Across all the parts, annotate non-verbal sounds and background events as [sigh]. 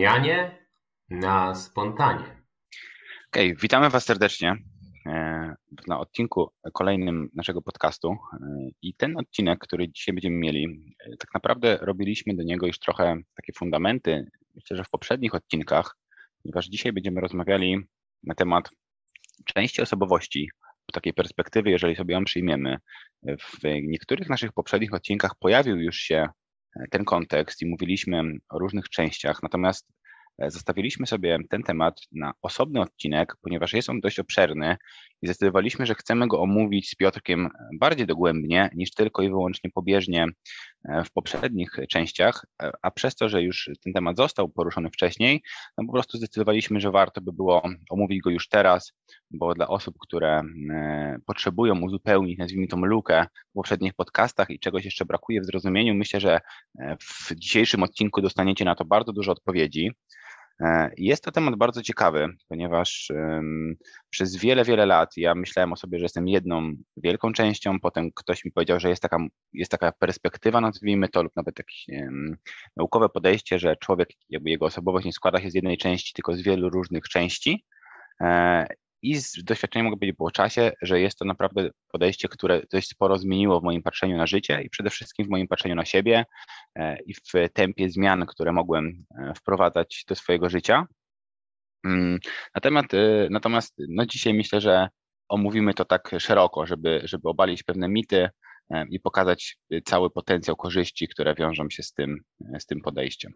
zmianie na spontanie. Okej, okay, witamy Was serdecznie e, na odcinku kolejnym naszego podcastu. E, I ten odcinek, który dzisiaj będziemy mieli, e, tak naprawdę robiliśmy do niego już trochę takie fundamenty, myślę, że w poprzednich odcinkach, ponieważ dzisiaj będziemy rozmawiali na temat części osobowości, takiej perspektywy, jeżeli sobie ją przyjmiemy. W niektórych naszych poprzednich odcinkach pojawił już się ten kontekst i mówiliśmy o różnych częściach, natomiast E, zostawiliśmy sobie ten temat na osobny odcinek, ponieważ jest on dość obszerny i zdecydowaliśmy, że chcemy go omówić z Piotrkiem bardziej dogłębnie niż tylko i wyłącznie pobieżnie e, w poprzednich częściach, e, a przez to, że już ten temat został poruszony wcześniej, no po prostu zdecydowaliśmy, że warto by było omówić go już teraz, bo dla osób, które potrzebują uzupełnić, nazwijmy tą lukę w poprzednich podcastach i czegoś jeszcze brakuje w zrozumieniu, myślę, że w dzisiejszym odcinku dostaniecie na to bardzo dużo odpowiedzi. E, jest to temat bardzo ciekawy, ponieważ przez wiele, wiele lat ja myślałem o sobie, że jestem jedną wielką częścią, potem ktoś mi powiedział, że jest taka, jest taka perspektywa, nazwijmy to, lub nawet jakieś naukowe podejście, że człowiek, jakby jego osobowość nie składa się z jednej części, tylko z wielu różnych części. I z doświadczenia mogę powiedzieć po czasie, że jest to naprawdę podejście, które dość sporo zmieniło w moim patrzeniu na życie i przede wszystkim w moim patrzeniu na siebie e, i w tempie zmian, które mogłem e, wprowadzać do swojego życia. Mm, natomiast, e, natomiast no dzisiaj myślę, że omówimy to tak szeroko, żeby, żeby obalić pewne mity i pokazać cały potencjał korzyści, które wiążą się z tym, z tym podejściem.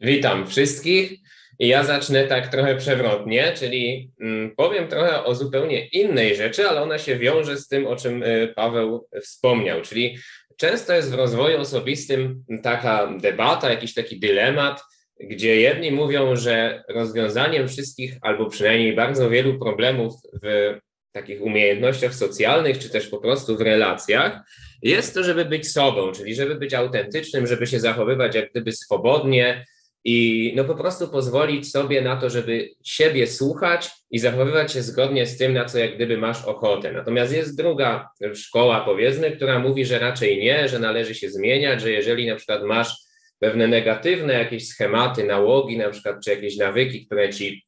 Witam wszystkich. Ja zacznę tak trochę przewrotnie, czyli mm, powiem trochę o zupełnie innej rzeczy, ale ona się wiąże z tym, o czym y, Paweł wspomniał. Czyli często jest w rozwoju osobistym taka debata, jakiś taki dylemat, gdzie jedni mówią, że rozwiązaniem wszystkich, albo przynajmniej bardzo wielu problemów w takich umiejętnościach socjalnych, czy też po prostu w relacjach, jest to, żeby być sobą, czyli żeby być autentycznym, żeby się zachowywać jak gdyby swobodnie, i no po prostu pozwolić sobie na to, żeby siebie słuchać i zachowywać się zgodnie z tym, na co jak gdyby masz ochotę. Natomiast jest druga szkoła, powiedzmy, która mówi, że raczej nie, że należy się zmieniać, że jeżeli na przykład masz pewne negatywne jakieś schematy, nałogi, na przykład, czy jakieś nawyki, które ci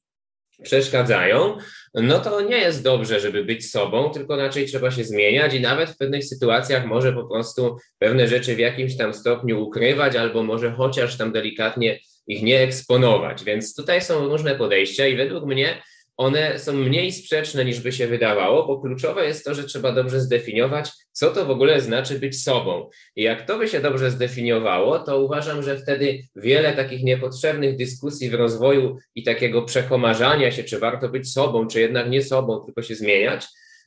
przeszkadzają, no to nie jest dobrze, żeby być sobą, tylko raczej trzeba się zmieniać i nawet w pewnych sytuacjach może po prostu pewne rzeczy w jakimś tam stopniu ukrywać, albo może chociaż tam delikatnie ich nie eksponować. Więc tutaj są różne podejścia i według mnie one są mniej sprzeczne niż by się wydawało, bo kluczowe jest to, że trzeba dobrze zdefiniować, co to w ogóle znaczy być sobą. I jak to by się dobrze zdefiniowało, to uważam, że wtedy wiele takich niepotrzebnych dyskusji w rozwoju i takiego przekomarzania się, czy warto być sobą, czy jednak nie sobą, tylko się zmieniać,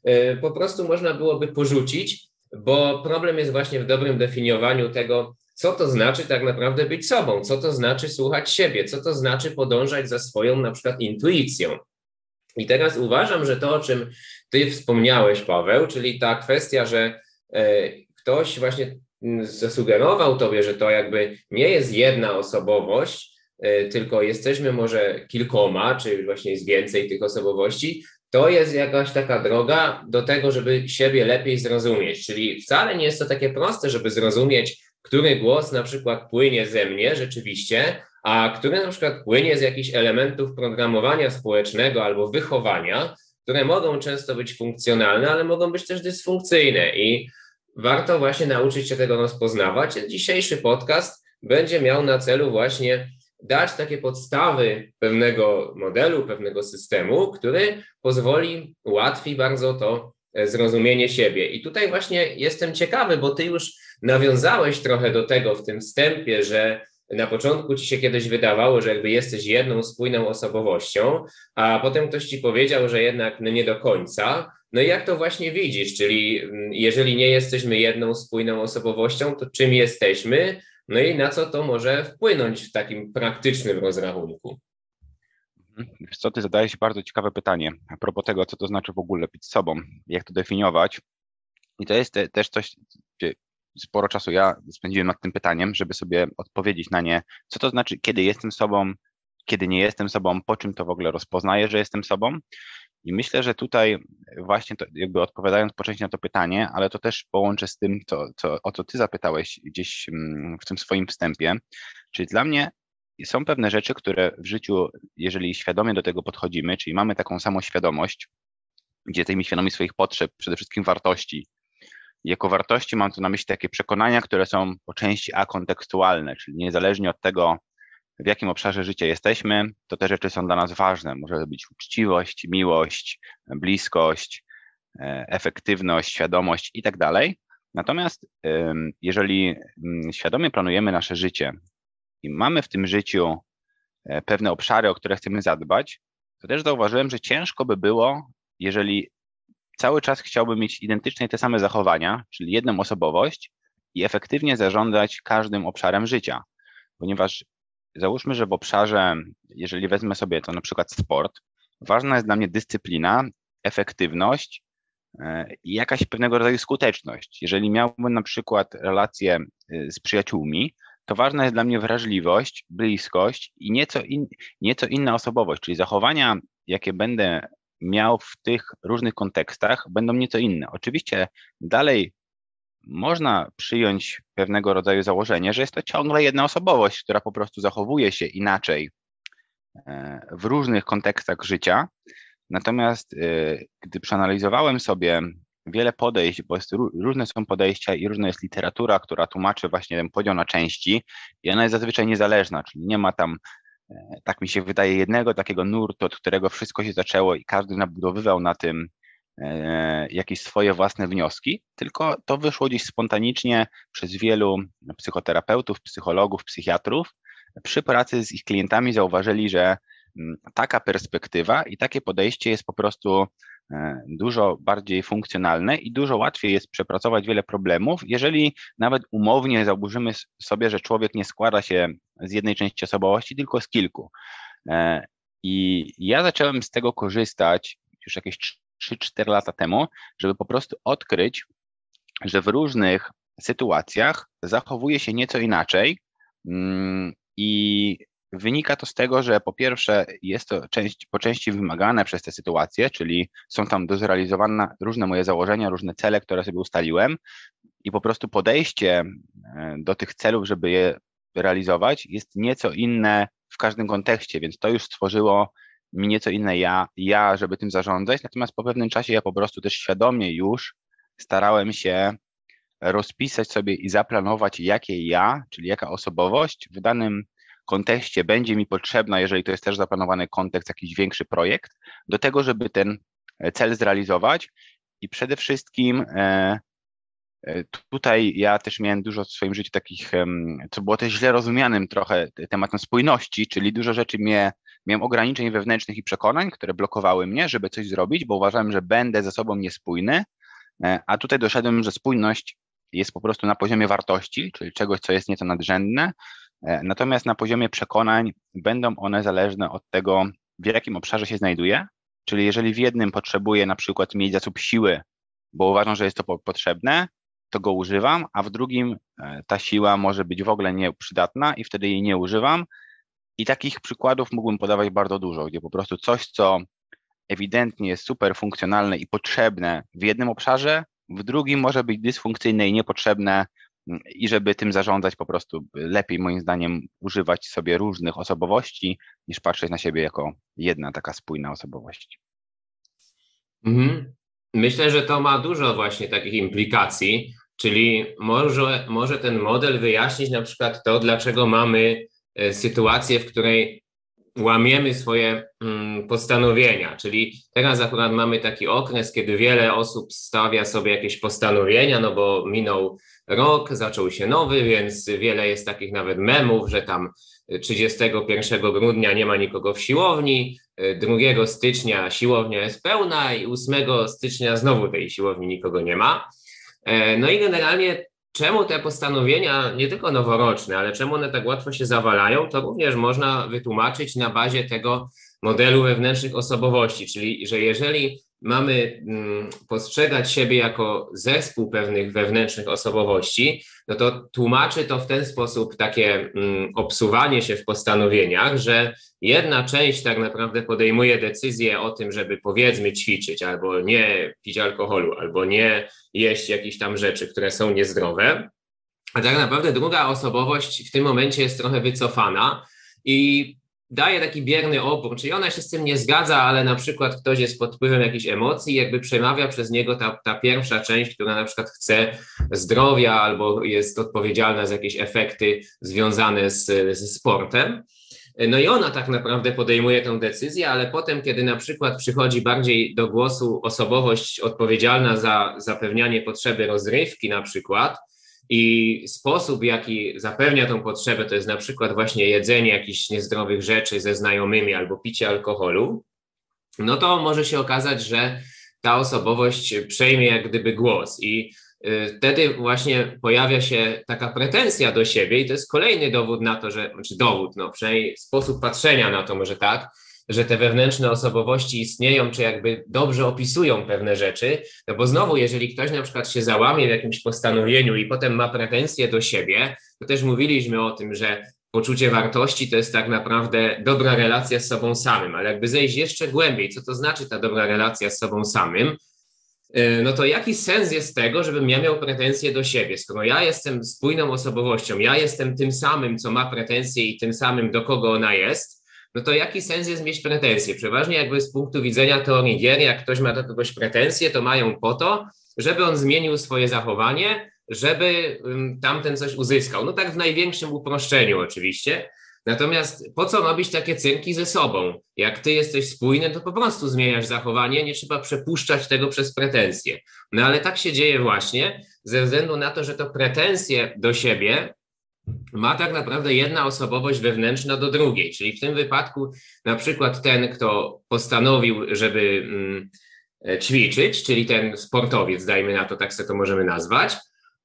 y, po prostu można byłoby porzucić, bo problem jest właśnie w dobrym definiowaniu tego, co to znaczy tak naprawdę być sobą, co to znaczy słuchać siebie, co to znaczy podążać za swoją na przykład intuicją. I teraz uważam, że to, o czym Ty wspomniałeś, Paweł, czyli ta kwestia, że e, ktoś właśnie zasugerował Tobie, że to jakby nie jest jedna osobowość, e, tylko jesteśmy może kilkoma, czy właśnie jest więcej tych osobowości, to jest jakaś taka droga do tego, żeby siebie lepiej zrozumieć. Czyli wcale nie jest to takie proste, żeby zrozumieć, który głos na przykład płynie ze mnie rzeczywiście, a który na przykład płynie z jakichś elementów programowania społecznego albo wychowania, które mogą często być funkcjonalne, ale mogą być też dysfunkcyjne i warto właśnie nauczyć się tego rozpoznawać. Dzisiejszy podcast będzie miał na celu właśnie dać takie podstawy pewnego modelu, pewnego systemu, który pozwoli łatwiej bardzo to zrozumienie siebie. I tutaj właśnie jestem ciekawy, bo ty już nawiązałeś trochę do tego w tym wstępie, że na początku ci się kiedyś wydawało, że jakby jesteś jedną spójną osobowością, a potem ktoś ci powiedział, że jednak no nie do końca. No i jak to właśnie widzisz? Czyli mm, jeżeli nie jesteśmy jedną spójną osobowością, to czym jesteśmy? No i na co to może wpłynąć w takim praktycznym rozrachunku? Mhm. Wiesz co, ty zadajesz bardzo ciekawe pytanie a propos tego, co to znaczy w ogóle być sobą, jak to definiować. I to jest też coś, sporo czasu ja spędziłem nad tym pytaniem, żeby sobie odpowiedzieć na nie, co to znaczy, kiedy jestem sobą, kiedy nie jestem sobą, po czym to w ogóle rozpoznaję, że jestem sobą. I myślę, że tutaj właśnie to, jakby odpowiadając po części na to pytanie, ale to też połączę z tym, co, co, o co ty zapytałeś gdzieś mm, w tym swoim wstępie, czyli dla mnie są pewne rzeczy, które w życiu, jeżeli świadomie do tego podchodzimy, czyli mamy taką samą świadomość, gdzie jesteśmy świadomi swoich potrzeb, przede wszystkim wartości. Jako wartości mam tu na myśli takie przekonania, które są po części akontekstualne, czyli niezależnie od tego, w jakim obszarze życia jesteśmy, to te rzeczy są dla nas ważne. Może być uczciwość, miłość, bliskość, e, efektywność, świadomość i tak dalej. Natomiast jeżeli mm, świadomie planujemy nasze życie i mamy w tym życiu e, pewne obszary, o które chcemy zadbać, to też zauważyłem, że ciężko by było, jeżeli cały czas chciałbym mieć identycznie te same zachowania, czyli jedną osobowość i efektywnie zarządzać każdym obszarem życia. Ponieważ załóżmy, że w obszarze, jeżeli wezmę sobie to na przykład sport, ważna jest dla mnie dyscyplina, efektywność e, i jakaś pewnego rodzaju skuteczność. Jeżeli miałbym na przykład relacje e, z przyjaciółmi, to ważna jest dla mnie wrażliwość, bliskość i nieco, in, nieco inna osobowość, czyli zachowania, jakie będę miał w tych różnych kontekstach, będą nieco inne. Oczywiście dalej można przyjąć pewnego rodzaju założenie, że jest to ciągle jedna osobowość, która po prostu zachowuje się inaczej e, w różnych kontekstach życia. Natomiast e, gdy przeanalizowałem sobie wiele podejść, bo jest, różne są podejścia i różna jest literatura, która tłumaczy właśnie ten podział na części i ona jest zazwyczaj niezależna, czyli nie ma tam, tak mi się wydaje, jednego takiego nurtu, od którego wszystko się zaczęło i każdy nabudowywał na tym e, jakieś swoje własne wnioski, tylko to wyszło gdzieś spontanicznie przez wielu psychoterapeutów, psychologów, psychiatrów. Przy pracy z ich klientami zauważyli, że mm, taka perspektywa i takie podejście jest po prostu E, dużo bardziej funkcjonalne i dużo łatwiej jest przepracować wiele problemów, jeżeli nawet umownie założymy sobie, że człowiek nie składa się z jednej części osobowości, tylko z kilku. E, I ja zacząłem z tego korzystać już jakieś 3-4 lata temu, żeby po prostu odkryć, że w różnych sytuacjach zachowuje się nieco inaczej mm, i Wynika to z tego, że po pierwsze jest to część, po części wymagane przez te sytuacje, czyli są tam do zrealizowania różne moje założenia, różne cele, które sobie ustaliłem i po prostu podejście e, do tych celów, żeby je realizować jest nieco inne w każdym kontekście, więc to już stworzyło mi nieco inne ja, ja, żeby tym zarządzać, natomiast po pewnym czasie ja po prostu też świadomie już starałem się rozpisać sobie i zaplanować, jakie ja, czyli jaka osobowość w danym kontekście będzie mi potrzebna, jeżeli to jest też zaplanowany kontekst, jakiś większy projekt, do tego, żeby ten e, cel zrealizować. I przede wszystkim e, e, tutaj ja też miałem dużo w swoim życiu takich, co było też źle rozumianym trochę tematem spójności, czyli dużo rzeczy mnie, miałem ograniczeń wewnętrznych i przekonań, które blokowały mnie, żeby coś zrobić, bo uważałem, że będę ze sobą niespójny, a tutaj doszedłem, że spójność jest po prostu na poziomie wartości, czyli czegoś, co jest nieco nadrzędne, natomiast na poziomie przekonań będą one zależne od tego, w jakim obszarze się znajduje. Czyli jeżeli w jednym potrzebuję na przykład mieć zasób siły, bo uważam, że jest to potrzebne, to go używam, a w drugim e, ta siła może być w ogóle nieprzydatna i wtedy jej nie używam. I takich przykładów mógłbym podawać bardzo dużo, gdzie po prostu coś, co ewidentnie jest super funkcjonalne i potrzebne w jednym obszarze, w drugim może być dysfunkcyjne i niepotrzebne i żeby tym zarządzać po prostu lepiej moim zdaniem używać sobie różnych osobowości niż patrzeć na siebie jako jedna taka spójna osobowość. Mhm. Myślę, że to ma dużo właśnie takich implikacji, czyli może, może ten model wyjaśnić na przykład to, dlaczego mamy e, sytuację, w której łamiemy swoje mm, postanowienia, czyli teraz akurat mamy taki okres, kiedy wiele osób stawia sobie jakieś postanowienia, no bo minął rok, zaczął się nowy, więc wiele jest takich nawet memów, że tam 31 grudnia nie ma nikogo w siłowni, 2 stycznia siłownia jest pełna i 8 stycznia znowu tej siłowni nikogo nie ma. E, no i generalnie czemu te postanowienia, nie tylko noworoczne, ale czemu one tak łatwo się zawalają, to również można wytłumaczyć na bazie tego modelu wewnętrznych osobowości, czyli że jeżeli mamy mm, postrzegać siebie jako zespół pewnych wewnętrznych osobowości, no to tłumaczy to w ten sposób takie mm, obsuwanie się w postanowieniach, że jedna część tak naprawdę podejmuje decyzję o tym, żeby powiedzmy ćwiczyć, albo nie pić alkoholu, albo nie jeść jakichś tam rzeczy, które są niezdrowe, a tak naprawdę druga osobowość w tym momencie jest trochę wycofana i daje taki bierny opór, czyli ona się z tym nie zgadza, ale na przykład ktoś jest pod wpływem jakichś emocji jakby przemawia przez niego ta, ta pierwsza część, która na przykład chce zdrowia albo jest odpowiedzialna za jakieś efekty związane z, ze sportem. No i ona tak naprawdę podejmuje tę decyzję, ale potem, kiedy na przykład przychodzi bardziej do głosu osobowość odpowiedzialna za zapewnianie potrzeby rozrywki na przykład, i sposób, jaki zapewnia tą potrzebę, to jest na przykład właśnie jedzenie jakichś niezdrowych rzeczy ze znajomymi albo picie alkoholu, no to może się okazać, że ta osobowość przejmie jak gdyby głos. I y, wtedy właśnie pojawia się taka pretensja do siebie i to jest kolejny dowód na to, że, znaczy dowód, no przynajmniej sposób patrzenia na to może tak, że te wewnętrzne osobowości istnieją, czy jakby dobrze opisują pewne rzeczy, no bo znowu, jeżeli ktoś na przykład się załamie w jakimś postanowieniu i potem ma pretensje do siebie, to też mówiliśmy o tym, że poczucie wartości to jest tak naprawdę dobra relacja z sobą samym, ale jakby zejść jeszcze głębiej, co to znaczy ta dobra relacja z sobą samym, y, no to jaki sens jest tego, żebym ja miał pretensje do siebie, skoro ja jestem spójną osobowością, ja jestem tym samym, co ma pretensje i tym samym, do kogo ona jest, no to jaki sens jest mieć pretensje? Przeważnie jakby z punktu widzenia teorii gier, jak ktoś ma do kogoś pretensje, to mają po to, żeby on zmienił swoje zachowanie, żeby tamten coś uzyskał. No tak w największym uproszczeniu oczywiście. Natomiast po co robić takie cyrki ze sobą? Jak ty jesteś spójny, to po prostu zmieniasz zachowanie, nie trzeba przepuszczać tego przez pretensje. No ale tak się dzieje właśnie ze względu na to, że to pretensje do siebie ma tak naprawdę jedna osobowość wewnętrzna do drugiej, czyli w tym wypadku na przykład ten, kto postanowił, żeby mm, e, ćwiczyć, czyli ten sportowiec, dajmy na to, tak sobie to możemy nazwać,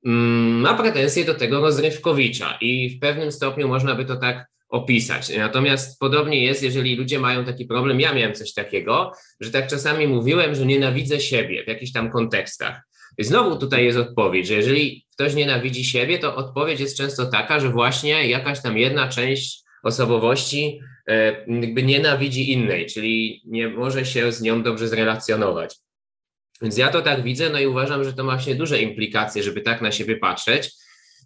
mm, ma pretensje do tego rozrywkowicza i w pewnym stopniu można by to tak opisać. Natomiast podobnie jest, jeżeli ludzie mają taki problem, ja miałem coś takiego, że tak czasami mówiłem, że nienawidzę siebie w jakichś tam kontekstach. Znowu tutaj jest odpowiedź, że jeżeli ktoś nienawidzi siebie, to odpowiedź jest często taka, że właśnie jakaś tam jedna część osobowości e, jakby nienawidzi innej, czyli nie może się z nią dobrze zrelacjonować. Więc ja to tak widzę, no i uważam, że to ma właśnie duże implikacje, żeby tak na siebie patrzeć.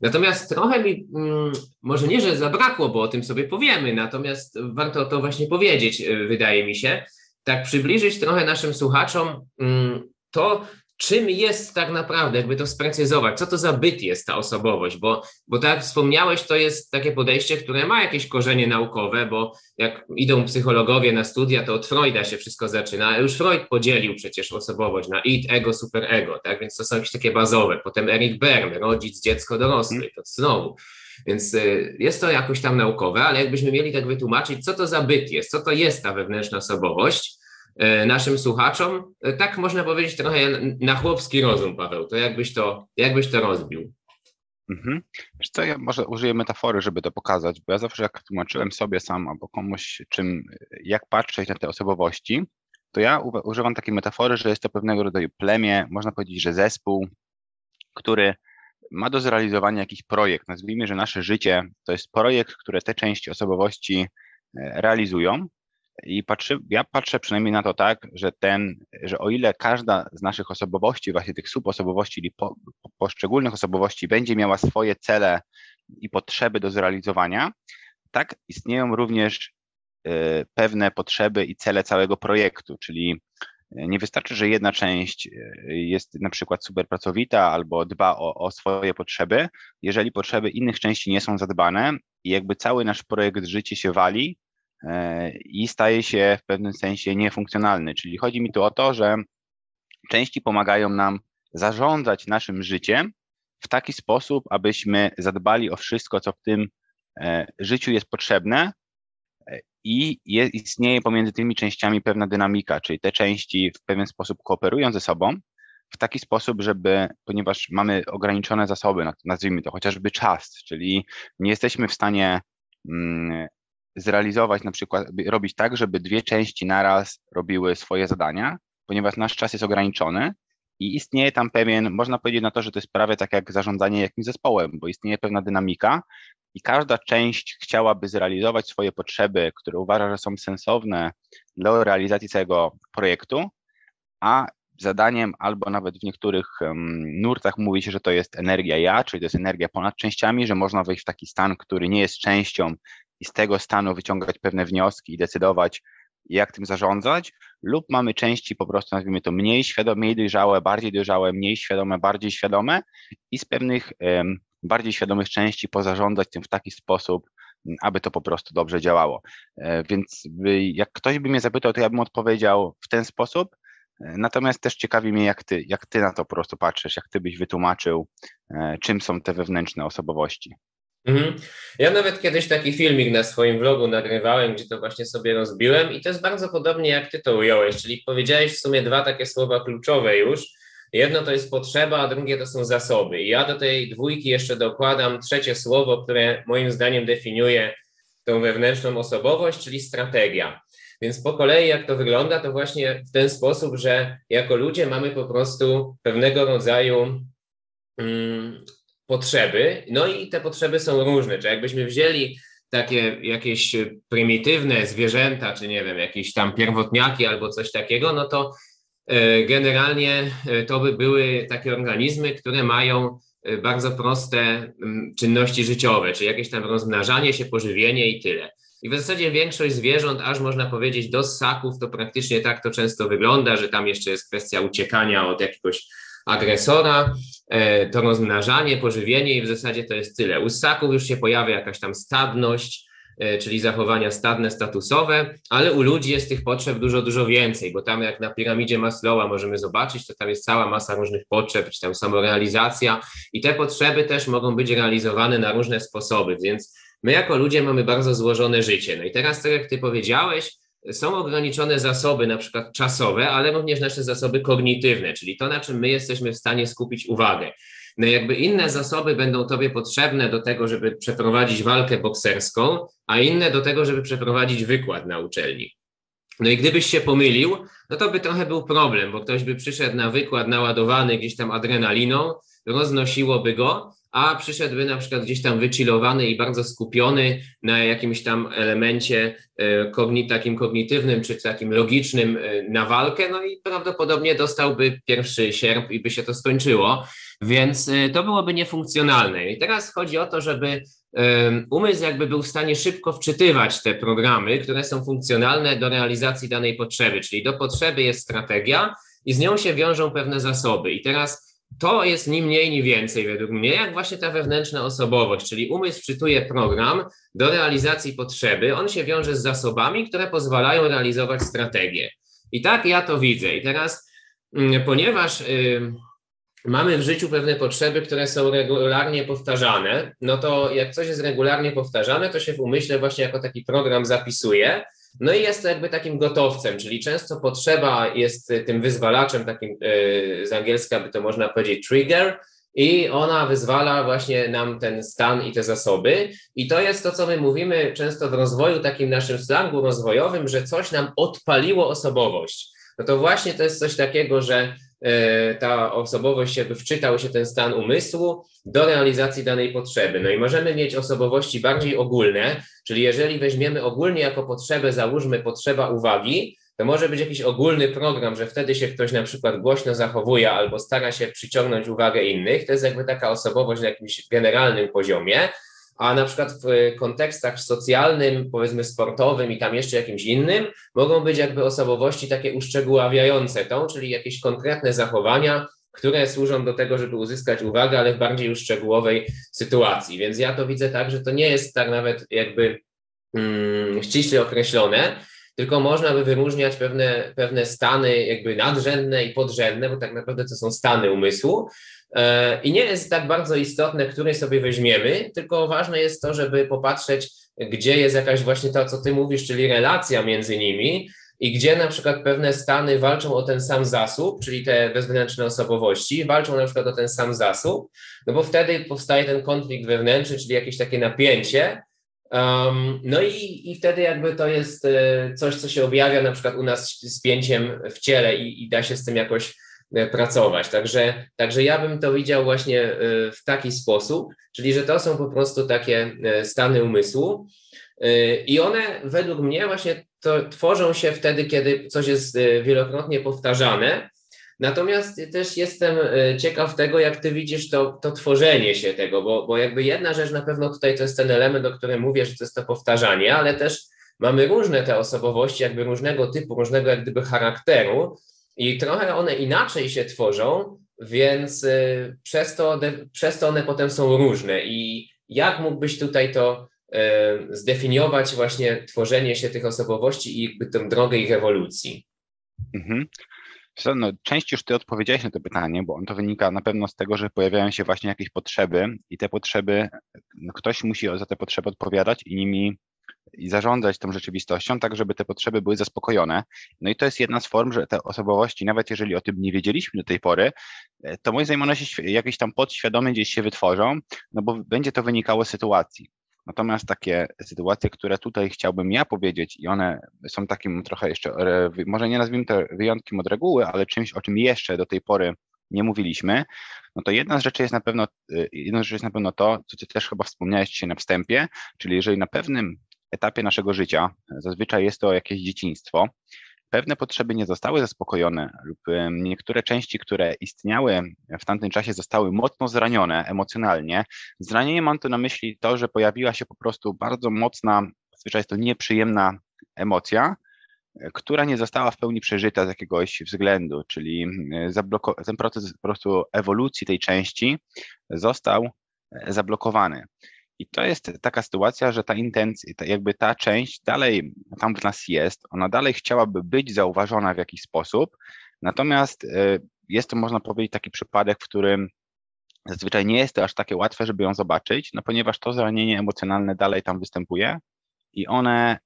Natomiast trochę mi, mm, może nie, że zabrakło, bo o tym sobie powiemy, natomiast warto to właśnie powiedzieć, e, wydaje mi się, tak przybliżyć trochę naszym słuchaczom mm, to, czym jest tak naprawdę, jakby to sprecyzować, co to za byt jest ta osobowość, bo, bo tak jak wspomniałeś, to jest takie podejście, które ma jakieś korzenie naukowe, bo jak idą psychologowie na studia, to od Freuda się wszystko zaczyna, już Freud podzielił przecież osobowość na id, ego, superego, tak, więc to są jakieś takie bazowe, potem Eric Berne, rodzic, dziecko, dorosły, to znowu, więc y, jest to jakoś tam naukowe, ale jakbyśmy mieli tak wytłumaczyć, co to za byt jest, co to jest ta wewnętrzna osobowość, naszym słuchaczom. E, tak można powiedzieć trochę na chłopski rozum, Paweł. To jakbyś to, jakbyś to rozbił? Mhm. Wiesz co, ja może użyję metafory, żeby to pokazać, bo ja zawsze jak tłumaczyłem sobie sam albo komuś, czym, jak patrzeć na te osobowości, to ja używam takiej metafory, że jest to pewnego rodzaju plemię, można powiedzieć, że zespół, który ma do zrealizowania jakiś projekt. Nazwijmy, że nasze życie to jest projekt, które te części osobowości e, realizują i patrzy, ja patrzę przynajmniej na to tak, że ten, że o ile każda z naszych osobowości, właśnie tych subosobowości, czyli po, poszczególnych osobowości będzie miała swoje cele i potrzeby do zrealizowania, tak istnieją również y, pewne potrzeby i cele całego projektu, czyli nie wystarczy, że jedna część y, jest na przykład super pracowita albo dba o, o, swoje potrzeby, jeżeli potrzeby innych części nie są zadbane i jakby cały nasz projekt życie się wali, i staje się w pewnym sensie niefunkcjonalny. Czyli chodzi mi tu o to, że części pomagają nam zarządzać naszym życiem w taki sposób, abyśmy zadbali o wszystko, co w tym e, życiu jest potrzebne e, i jest, istnieje pomiędzy tymi częściami pewna dynamika, czyli te części w pewien sposób kooperują ze sobą w taki sposób, żeby, ponieważ mamy ograniczone zasoby, nazwijmy to chociażby czas, czyli nie jesteśmy w stanie mm, zrealizować, na przykład robić tak, żeby dwie części naraz robiły swoje zadania, ponieważ nasz czas jest ograniczony i istnieje tam pewien, można powiedzieć na to, że to jest prawie tak jak zarządzanie jakimś zespołem, bo istnieje pewna dynamika i każda część chciałaby zrealizować swoje potrzeby, które uważa, że są sensowne dla realizacji całego projektu, a zadaniem, albo nawet w niektórych nurtach mówi się, że to jest energia ja, czyli to jest energia ponad częściami, że można wejść w taki stan, który nie jest częścią i z tego stanu wyciągać pewne wnioski i decydować, jak tym zarządzać, lub mamy części po prostu, nazwijmy to, mniej świadome, mniej dojrzałe, bardziej dojrzałe, mniej świadome, bardziej świadome i z pewnych um, bardziej świadomych części pozarządzać tym w taki sposób, aby to po prostu dobrze działało. E, więc jak ktoś by mnie zapytał, to ja bym odpowiedział w ten sposób. E, natomiast też ciekawi mnie, jak ty, jak ty na to po prostu patrzysz, jak ty byś wytłumaczył, e, czym są te wewnętrzne osobowości. Mhm. Ja nawet kiedyś taki filmik na swoim vlogu nagrywałem, gdzie to właśnie sobie rozbiłem i to jest bardzo podobnie jak ty to ująłeś, czyli powiedziałeś w sumie dwa takie słowa kluczowe już. Jedno to jest potrzeba, a drugie to są zasoby. I ja do tej dwójki jeszcze dokładam trzecie słowo, które moim zdaniem definiuje tą wewnętrzną osobowość, czyli strategia. Więc po kolei, jak to wygląda, to właśnie w ten sposób, że jako ludzie mamy po prostu pewnego rodzaju mm, potrzeby, no i te potrzeby są różne. Czy jakbyśmy wzięli takie jakieś prymitywne zwierzęta, czy nie wiem, jakieś tam pierwotniaki albo coś takiego, no to e, generalnie e, to by były takie organizmy, które mają e, bardzo proste mm, czynności życiowe, czyli jakieś tam rozmnażanie się, pożywienie i tyle. I w zasadzie większość zwierząt, aż można powiedzieć do ssaków, to praktycznie tak to często wygląda, że tam jeszcze jest kwestia uciekania od jakiegoś agresora, e, to rozmnażanie, pożywienie i w zasadzie to jest tyle. U ssaków już się pojawia jakaś tam stadność, e, czyli zachowania stadne, statusowe, ale u ludzi jest tych potrzeb dużo, dużo więcej, bo tam jak na piramidzie Maslowa możemy zobaczyć, to tam jest cała masa różnych potrzeb, czy tam samorealizacja i te potrzeby też mogą być realizowane na różne sposoby, więc my jako ludzie mamy bardzo złożone życie. No i teraz, tak jak ty powiedziałeś, są ograniczone zasoby, na przykład czasowe, ale również nasze zasoby kognitywne, czyli to, na czym my jesteśmy w stanie skupić uwagę. No jakby inne zasoby będą Tobie potrzebne do tego, żeby przeprowadzić walkę bokserską, a inne do tego, żeby przeprowadzić wykład na uczelni. No i gdybyś się pomylił, no to by trochę był problem, bo ktoś by przyszedł na wykład naładowany gdzieś tam adrenaliną, roznosiłoby go, a przyszedłby na przykład gdzieś tam wychillowany i bardzo skupiony na jakimś tam elemencie e, kogni, takim kognitywnym czy takim logicznym e, na walkę, no i prawdopodobnie dostałby pierwszy sierp i by się to skończyło, więc e, to byłoby niefunkcjonalne. I teraz chodzi o to, żeby umysł jakby był w stanie szybko wczytywać te programy, które są funkcjonalne do realizacji danej potrzeby, czyli do potrzeby jest strategia i z nią się wiążą pewne zasoby. I teraz to jest ni mniej, ni więcej według mnie, jak właśnie ta wewnętrzna osobowość, czyli umysł wczytuje program do realizacji potrzeby, on się wiąże z zasobami, które pozwalają realizować strategię. I tak ja to widzę. I teraz, mm, ponieważ y, mamy w życiu pewne potrzeby, które są regularnie powtarzane, no to jak coś jest regularnie powtarzane, to się w umyśle właśnie jako taki program zapisuje no i jest to jakby takim gotowcem, czyli często potrzeba jest tym wyzwalaczem, takim e, z angielska by to można powiedzieć trigger, i ona wyzwala właśnie nam ten stan i te zasoby. I to jest to, co my mówimy często w rozwoju, takim naszym slangu rozwojowym, że coś nam odpaliło osobowość. No to właśnie to jest coś takiego, że ta osobowość jakby wczytał się ten stan umysłu do realizacji danej potrzeby. No i możemy mieć osobowości bardziej ogólne, czyli jeżeli weźmiemy ogólnie jako potrzebę, załóżmy potrzeba uwagi, to może być jakiś ogólny program, że wtedy się ktoś na przykład głośno zachowuje albo stara się przyciągnąć uwagę innych. To jest jakby taka osobowość na jakimś generalnym poziomie a na przykład w kontekstach socjalnym, powiedzmy sportowym i tam jeszcze jakimś innym, mogą być jakby osobowości takie uszczegóławiające tą, czyli jakieś konkretne zachowania, które służą do tego, żeby uzyskać uwagę, ale w bardziej już szczegółowej sytuacji. Więc ja to widzę tak, że to nie jest tak nawet jakby mm, ściśle określone, tylko można by wyróżniać pewne, pewne stany jakby nadrzędne i podrzędne, bo tak naprawdę to są stany umysłu, E, I nie jest tak bardzo istotne, który sobie weźmiemy, tylko ważne jest to, żeby popatrzeć, gdzie jest jakaś właśnie to, co ty mówisz, czyli relacja między nimi i gdzie na przykład pewne stany walczą o ten sam zasób, czyli te wewnętrzne osobowości, walczą na przykład o ten sam zasób, no bo wtedy powstaje ten konflikt wewnętrzny, czyli jakieś takie napięcie. Um, no i, i wtedy jakby to jest e, coś, co się objawia na przykład u nas z pięciem w ciele i, i da się z tym jakoś E, pracować. Także, także ja bym to widział właśnie e, w taki sposób, czyli że to są po prostu takie stany umysłu i one według mnie właśnie to tworzą się wtedy, kiedy coś jest wielokrotnie powtarzane. Natomiast też jestem e, ciekaw tego, jak ty widzisz to, to tworzenie się tego, bo, bo jakby jedna rzecz na pewno tutaj to jest ten element, o którym mówię, że to jest to powtarzanie, ale też mamy różne te osobowości, jakby różnego typu, różnego jak gdyby charakteru i trochę one inaczej się tworzą, więc e, przez to, przez to one potem są różne. I jak mógłbyś tutaj to e, zdefiniować właśnie tworzenie się tych osobowości i jakby tę drogę ich ewolucji? Mhm. No, część już ty odpowiedziałeś na to pytanie, bo on to wynika na pewno z tego, że pojawiają się właśnie jakieś potrzeby i te potrzeby, no, ktoś musi za te potrzeby odpowiadać i nimi i zarządzać tą rzeczywistością, tak żeby te potrzeby były zaspokojone. No i to jest jedna z form, że te osobowości, nawet jeżeli o tym nie wiedzieliśmy do tej pory, e, to moim zdaniem one się jakieś tam podświadomie gdzieś się wytworzą, no bo będzie to wynikało z sytuacji. Natomiast takie sytuacje, które tutaj chciałbym ja powiedzieć, i one są takim trochę jeszcze, może nie nazwijmy to wyjątkiem od reguły, ale czymś, o czym jeszcze do tej pory nie mówiliśmy, no to jedna z rzeczy jest na pewno, y, jedna rzecz jest na pewno to, co ty też chyba wspomniałeś dzisiaj na wstępie, czyli jeżeli na pewnym etapie naszego życia, zazwyczaj jest to jakieś dzieciństwo, pewne potrzeby nie zostały zaspokojone lub niektóre części, które istniały w tamtym czasie zostały mocno zranione emocjonalnie. Zranienie mam tu na myśli to, że pojawiła się po prostu bardzo mocna, zazwyczaj jest to nieprzyjemna emocja, która nie została w pełni przeżyta z jakiegoś względu, czyli ten proces po prostu ewolucji tej części został e, zablokowany. I to jest taka sytuacja, że ta intencja, jakby ta część dalej tam w nas jest, ona dalej chciałaby być zauważona w jakiś sposób, natomiast e, jest to, można powiedzieć, taki przypadek, w którym zazwyczaj nie jest to aż takie łatwe, żeby ją zobaczyć, no ponieważ to zranienie emocjonalne dalej tam występuje i one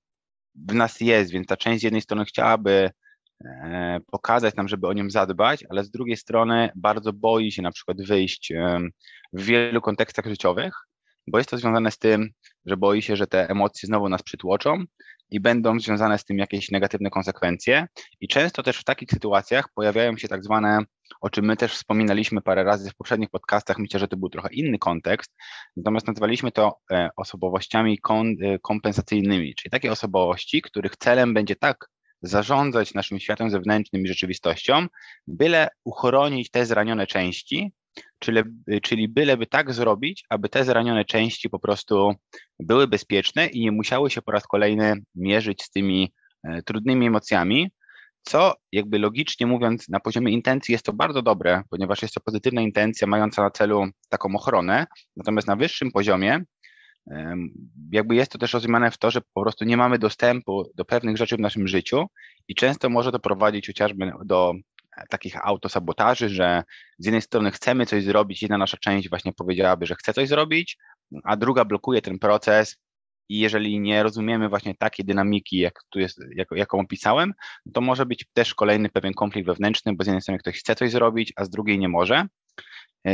w nas jest, więc ta część z jednej strony chciałaby e, pokazać nam, żeby o nią zadbać, ale z drugiej strony bardzo boi się na przykład wyjść w wielu kontekstach życiowych, bo jest to związane z tym, że boi się, że te emocje znowu nas przytłoczą i będą związane z tym jakieś negatywne konsekwencje. I często też w takich sytuacjach pojawiają się tak zwane, o czym my też wspominaliśmy parę razy w poprzednich podcastach, myślę, że to był trochę inny kontekst, natomiast nazwaliśmy to e, osobowościami e, kompensacyjnymi, czyli takie osobowości, których celem będzie tak zarządzać naszym światem zewnętrznym i rzeczywistością, byle uchronić te zranione części, czyli, czyli byleby tak zrobić, aby te zranione części po prostu były bezpieczne i nie musiały się po raz kolejny mierzyć z tymi e, trudnymi emocjami, co jakby logicznie mówiąc na poziomie intencji jest to bardzo dobre, ponieważ jest to pozytywna intencja mająca na celu taką ochronę, natomiast na wyższym poziomie jakby jest to też rozumiane w to, że po prostu nie mamy dostępu do pewnych rzeczy w naszym życiu i często może to prowadzić chociażby do takich autosabotaży, że z jednej strony chcemy coś zrobić, jedna nasza część właśnie powiedziałaby, że chce coś zrobić, a druga blokuje ten proces i jeżeli nie rozumiemy właśnie takiej dynamiki, jak tu jest, jak, jaką opisałem, to może być też kolejny pewien konflikt wewnętrzny, bo z jednej strony ktoś chce coś zrobić, a z drugiej nie może.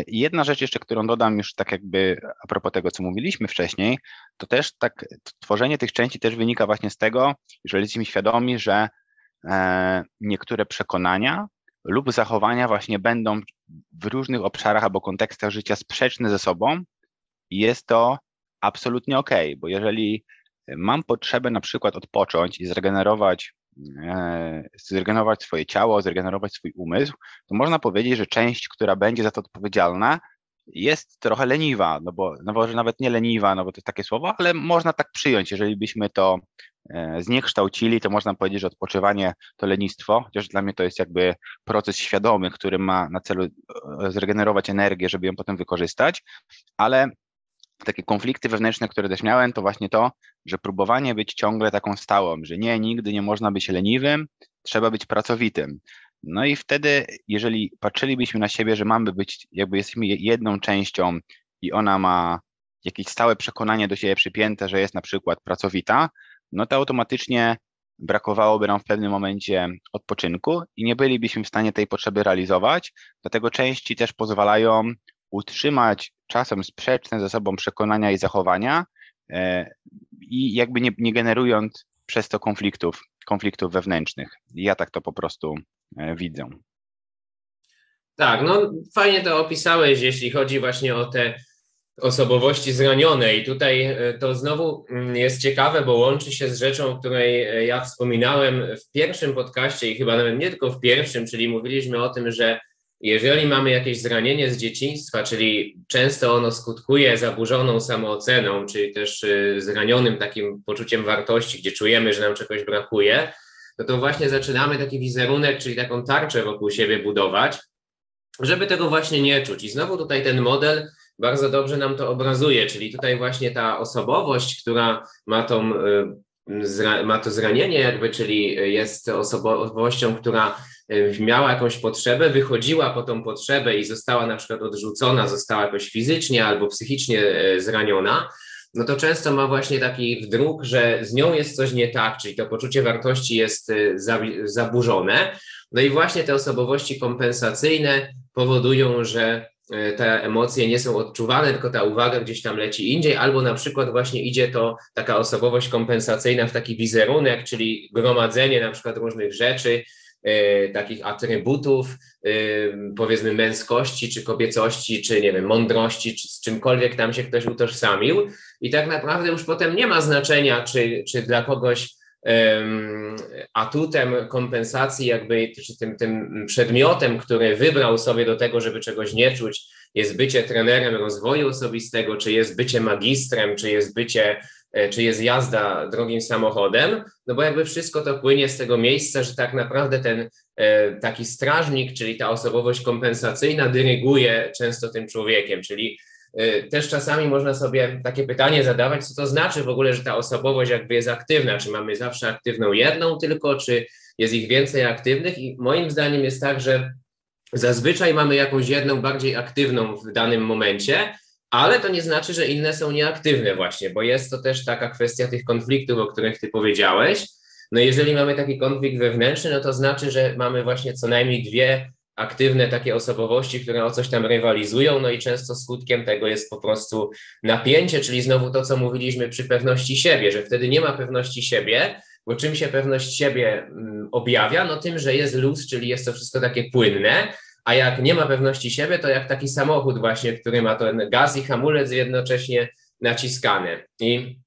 I jedna rzecz jeszcze, którą dodam już tak jakby a propos tego, co mówiliśmy wcześniej, to też tak tworzenie tych części też wynika właśnie z tego, że jesteśmy świadomi, że e, niektóre przekonania lub zachowania właśnie będą w różnych obszarach albo kontekstach życia sprzeczne ze sobą jest to absolutnie ok, bo jeżeli mam potrzebę na przykład odpocząć i zregenerować, e, zregenerować swoje ciało, zregenerować swój umysł, to można powiedzieć, że część, która będzie za to odpowiedzialna, jest trochę leniwa, no bo, no bo nawet nie leniwa, no bo to jest takie słowo, ale można tak przyjąć, jeżeli byśmy to e, zniekształcili, to można powiedzieć, że odpoczywanie to lenistwo, chociaż dla mnie to jest jakby proces świadomy, który ma na celu e, zregenerować energię, żeby ją potem wykorzystać, ale takie konflikty wewnętrzne, które też miałem, to właśnie to, że próbowanie być ciągle taką stałą, że nie, nigdy nie można być leniwym, trzeba być pracowitym. No i wtedy, jeżeli patrzylibyśmy na siebie, że mamy być, jakby jesteśmy jedną częścią i ona ma jakieś stałe przekonanie do siebie przypięte, że jest na przykład pracowita, no to automatycznie brakowałoby nam w pewnym momencie odpoczynku i nie bylibyśmy w stanie tej potrzeby realizować. Dlatego części też pozwalają utrzymać czasem sprzeczne ze sobą przekonania i zachowania e, i jakby nie, nie generując przez to konfliktów, konfliktów wewnętrznych. Ja tak to po prostu e, widzę. Tak, no fajnie to opisałeś, jeśli chodzi właśnie o te osobowości zranionej. I tutaj e, to znowu mm, jest ciekawe, bo łączy się z rzeczą, o której e, ja wspominałem w pierwszym podcaście i chyba nawet nie tylko w pierwszym, czyli mówiliśmy o tym, że jeżeli mamy jakieś zranienie z dzieciństwa, czyli często ono skutkuje zaburzoną samooceną, czyli też zranionym takim poczuciem wartości, gdzie czujemy, że nam czegoś brakuje, no to właśnie zaczynamy taki wizerunek, czyli taką tarczę wokół siebie budować, żeby tego właśnie nie czuć. I znowu tutaj ten model bardzo dobrze nam to obrazuje, czyli tutaj właśnie ta osobowość, która ma, tą, y, ma to zranienie jakby, czyli jest osobowością, która y, miała jakąś potrzebę, wychodziła po tą potrzebę i została na przykład odrzucona, została jakoś fizycznie albo psychicznie y, zraniona, no to często ma właśnie taki wdruk, że z nią jest coś nie tak, czyli to poczucie wartości jest zaburzone. No i właśnie te osobowości kompensacyjne powodują, że E, te emocje nie są odczuwane, tylko ta uwaga gdzieś tam leci indziej, albo na przykład właśnie idzie to taka osobowość kompensacyjna w taki wizerunek, czyli gromadzenie na przykład różnych rzeczy, e, takich atrybutów, powiedzmy męskości, czy kobiecości, czy nie wiem, mądrości, czy z czymkolwiek tam się ktoś utożsamił. I tak naprawdę już potem nie ma znaczenia, czy, czy dla kogoś atutem kompensacji, jakby, czy tym, tym przedmiotem, który wybrał sobie do tego, żeby czegoś nie czuć, jest bycie trenerem rozwoju osobistego, czy jest bycie magistrem, czy jest bycie, e, czy jest jazda drogim samochodem, no bo jakby wszystko to płynie z tego miejsca, że tak naprawdę ten e, taki strażnik, czyli ta osobowość kompensacyjna dyryguje często tym człowiekiem, czyli też czasami można sobie takie pytanie zadawać, co to znaczy w ogóle, że ta osobowość jakby jest aktywna, czy mamy zawsze aktywną jedną tylko, czy jest ich więcej aktywnych i moim zdaniem jest tak, że zazwyczaj mamy jakąś jedną bardziej aktywną w danym momencie, ale to nie znaczy, że inne są nieaktywne właśnie, bo jest to też taka kwestia tych konfliktów, o których ty powiedziałeś. No jeżeli mamy taki konflikt wewnętrzny, no to znaczy, że mamy właśnie co najmniej dwie aktywne takie osobowości, które o coś tam rywalizują, no i często skutkiem tego jest po prostu napięcie, czyli znowu to, co mówiliśmy przy pewności siebie, że wtedy nie ma pewności siebie, bo czym się pewność siebie mm, objawia? No tym, że jest luz, czyli jest to wszystko takie płynne, a jak nie ma pewności siebie, to jak taki samochód właśnie, który ma ten gaz i hamulec jednocześnie naciskane i,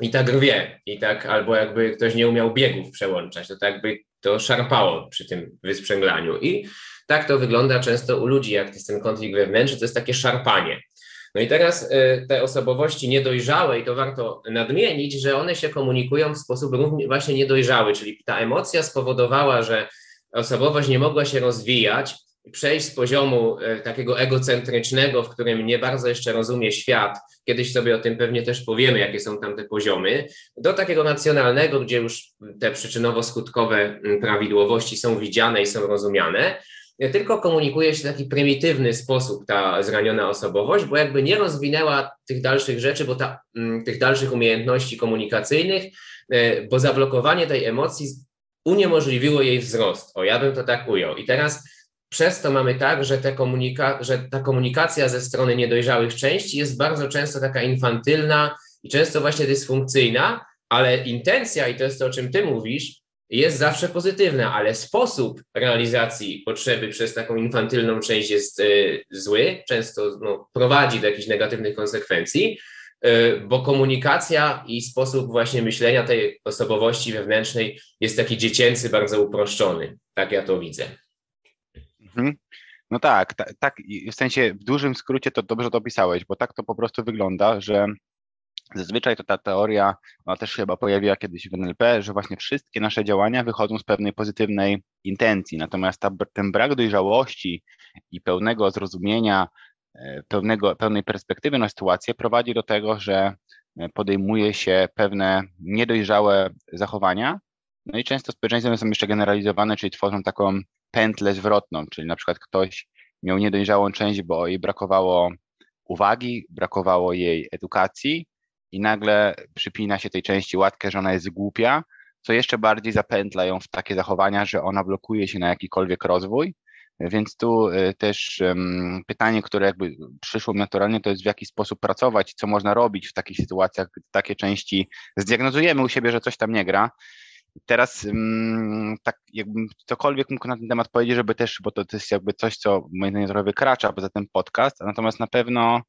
i tak rwie, i tak, albo jakby ktoś nie umiał biegów przełączać, to tak jakby to szarpało przy tym wysprzęglaniu i tak to wygląda często u ludzi, jak jest ten konflikt wewnętrzny, to jest takie szarpanie. No i teraz y, te osobowości niedojrzałe, i to warto nadmienić, że one się komunikują w sposób właśnie niedojrzały, czyli ta emocja spowodowała, że osobowość nie mogła się rozwijać, przejść z poziomu y, takiego egocentrycznego, w którym nie bardzo jeszcze rozumie świat, kiedyś sobie o tym pewnie też powiemy, jakie są tam te poziomy, do takiego nacjonalnego, gdzie już te przyczynowo-skutkowe mm, prawidłowości są widziane i są rozumiane tylko komunikuje się w taki prymitywny sposób ta zraniona osobowość, bo jakby nie rozwinęła tych dalszych rzeczy, bo ta, mm, tych dalszych umiejętności komunikacyjnych, e, bo zablokowanie tej emocji uniemożliwiło jej wzrost. O, ja bym to tak ujął. I teraz przez to mamy tak, że, komunika- że ta komunikacja ze strony niedojrzałych części jest bardzo często taka infantylna i często właśnie dysfunkcyjna, ale intencja, i to jest to, o czym ty mówisz, jest zawsze pozytywna, ale sposób realizacji potrzeby przez taką infantylną część jest y, zły, często no, prowadzi do jakichś negatywnych konsekwencji, y, bo komunikacja i sposób właśnie myślenia tej osobowości wewnętrznej jest taki dziecięcy, bardzo uproszczony. Tak ja to widzę. Mhm. No tak, tak, tak, w sensie w dużym skrócie to dobrze to opisałeś, bo tak to po prostu wygląda, że Zazwyczaj to ta teoria, ona też się chyba pojawiła kiedyś w NLP, że właśnie wszystkie nasze działania wychodzą z pewnej pozytywnej intencji, natomiast ta, ten brak dojrzałości i pełnego zrozumienia, e, pełnego, pełnej perspektywy na sytuację prowadzi do tego, że e, podejmuje się pewne niedojrzałe zachowania, no i często społeczeństwa są jeszcze generalizowane, czyli tworzą taką pętlę zwrotną, czyli na przykład ktoś miał niedojrzałą część, bo jej brakowało uwagi, brakowało jej edukacji, i nagle przypina się tej części łatkę, że ona jest głupia, co jeszcze bardziej zapętla ją w takie zachowania, że ona blokuje się na jakikolwiek rozwój. Więc tu y, też pytanie, które jakby przyszło naturalnie, to jest w jaki sposób pracować, co można robić w takich sytuacjach, gdy takie części zdiagnozujemy u siebie, że coś tam nie gra. Teraz tak jakbym cokolwiek mógł na ten temat powiedzieć, żeby też, bo to, to jest jakby coś, co moim zdaniem trochę wykracza poza ten podcast, natomiast na pewno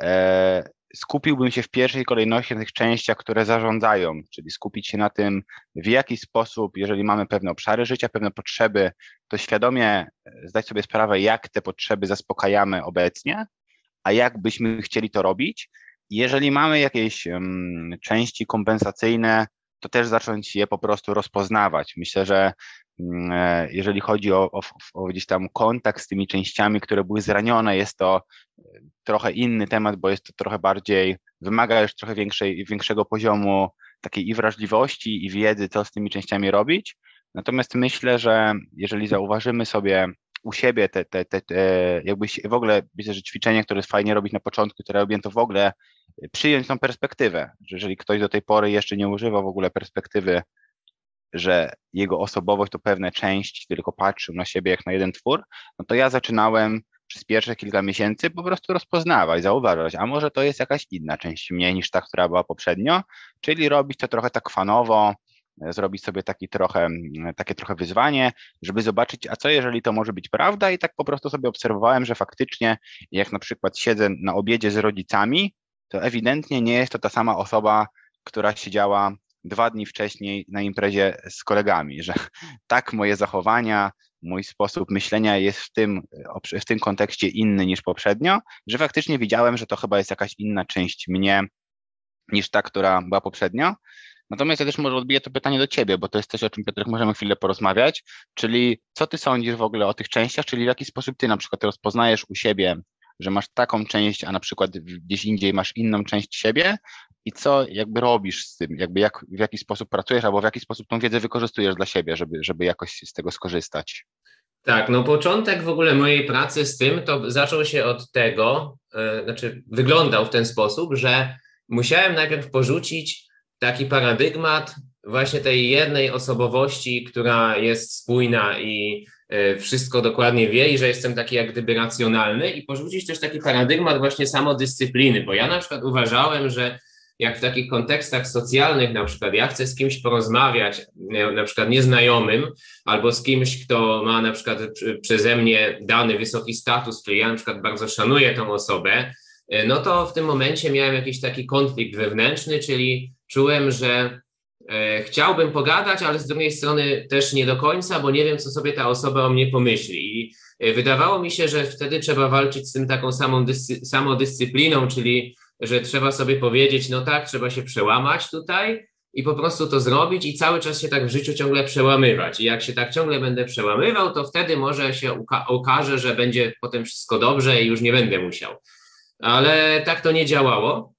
e, skupiłbym się w pierwszej kolejności na tych częściach, które zarządzają, czyli skupić się na tym, w jaki sposób, jeżeli mamy pewne obszary życia, pewne potrzeby, to świadomie e, zdać sobie sprawę, jak te potrzeby zaspokajamy obecnie, a jak byśmy chcieli to robić. Jeżeli mamy jakieś um, części kompensacyjne, to też zacząć je po prostu rozpoznawać. Myślę, że mm, e, jeżeli chodzi o, o, o, gdzieś tam kontakt z tymi częściami, które były zranione, jest to e, trochę inny temat, bo jest to trochę bardziej, wymaga już trochę większej, większego poziomu takiej i wrażliwości, i wiedzy, co z tymi częściami robić. Natomiast myślę, że jeżeli zauważymy sobie u siebie te, te, te, te jakbyś w ogóle, myślę, że ćwiczenie, które jest fajnie robić na początku, które robię, to w ogóle przyjąć tą perspektywę, że jeżeli ktoś do tej pory jeszcze nie używa w ogóle perspektywy, że jego osobowość to pewne części, tylko patrzył na siebie jak na jeden twór, no to ja zaczynałem przez pierwsze kilka miesięcy po prostu rozpoznawać, zauważać, a może to jest jakaś inna część mnie niż ta, która była poprzednio, czyli robić to trochę tak fanowo, zrobić sobie taki trochę, takie trochę wyzwanie, żeby zobaczyć, a co jeżeli to może być prawda i tak po prostu sobie obserwowałem, że faktycznie jak na przykład siedzę na obiedzie z rodzicami, to ewidentnie nie jest to ta sama osoba, która siedziała dwa dni wcześniej na imprezie z kolegami, że [laughs] tak moje zachowania, mój sposób myślenia jest w tym, w tym kontekście inny niż poprzednio, że faktycznie widziałem, że to chyba jest jakaś inna część mnie niż ta, która była poprzednio. Natomiast ja też może odbiję to pytanie do Ciebie, bo to jest coś, o czym Piotrek możemy chwilę porozmawiać, czyli co Ty sądzisz w ogóle o tych częściach, czyli w jaki sposób Ty na przykład rozpoznajesz u siebie, że masz taką część, a na przykład gdzieś indziej masz inną część siebie? I co jakby robisz z tym, jakby jak, w jaki sposób pracujesz albo w jaki sposób tą wiedzę wykorzystujesz dla siebie, żeby, żeby jakoś z tego skorzystać. Tak, no początek w ogóle mojej pracy z tym to zaczął się od tego, yy, znaczy wyglądał w ten sposób, że musiałem najpierw porzucić taki paradygmat właśnie tej jednej osobowości, która jest spójna i e, wszystko dokładnie wie i że jestem taki jak gdyby racjonalny i porzucić też taki paradygmat właśnie samodyscypliny, bo ja na przykład uważałem, że jak w takich kontekstach socjalnych, na przykład ja chcę z kimś porozmawiać, na przykład nieznajomym, albo z kimś, kto ma na przykład przeze mnie dany wysoki status, który ja na przykład bardzo szanuję tą osobę, no to w tym momencie miałem jakiś taki konflikt wewnętrzny, czyli czułem, że e, chciałbym pogadać, ale z drugiej strony też nie do końca, bo nie wiem, co sobie ta osoba o mnie pomyśli. I e, wydawało mi się, że wtedy trzeba walczyć z tym taką samą dyscy, samodyscypliną, czyli że trzeba sobie powiedzieć, no tak, trzeba się przełamać tutaj i po prostu to zrobić i cały czas się tak w życiu ciągle przełamywać. I jak się tak ciągle będę przełamywał, to wtedy może się uka okaże, że będzie potem wszystko dobrze i już nie będę musiał. Ale tak to nie działało.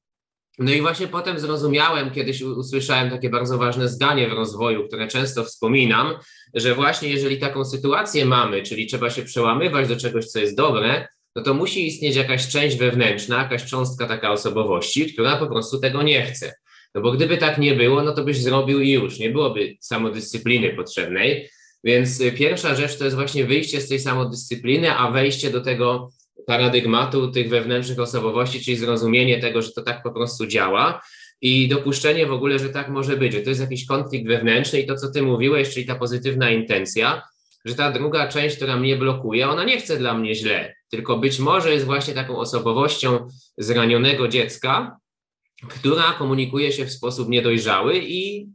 No i właśnie potem zrozumiałem, kiedyś usłyszałem takie bardzo ważne zdanie w rozwoju, które często wspominam, że właśnie jeżeli taką sytuację mamy, czyli trzeba się przełamywać do czegoś, co jest dobre, no to musi istnieć jakaś część wewnętrzna, jakaś cząstka taka osobowości, która po prostu tego nie chce. No bo gdyby tak nie było, no to byś zrobił i już, nie byłoby samodyscypliny potrzebnej. Więc pierwsza rzecz to jest właśnie wyjście z tej samodyscypliny, a wejście do tego paradygmatu tych wewnętrznych osobowości, czyli zrozumienie tego, że to tak po prostu działa i dopuszczenie w ogóle, że tak może być, że to jest jakiś konflikt wewnętrzny i to, co ty mówiłeś, czyli ta pozytywna intencja, że ta druga część, która mnie blokuje, ona nie chce dla mnie źle, tylko być może jest właśnie taką osobowością zranionego dziecka, która komunikuje się w sposób niedojrzały i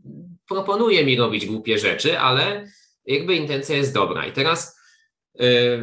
proponuje mi robić głupie rzeczy, ale jakby intencja jest dobra. I teraz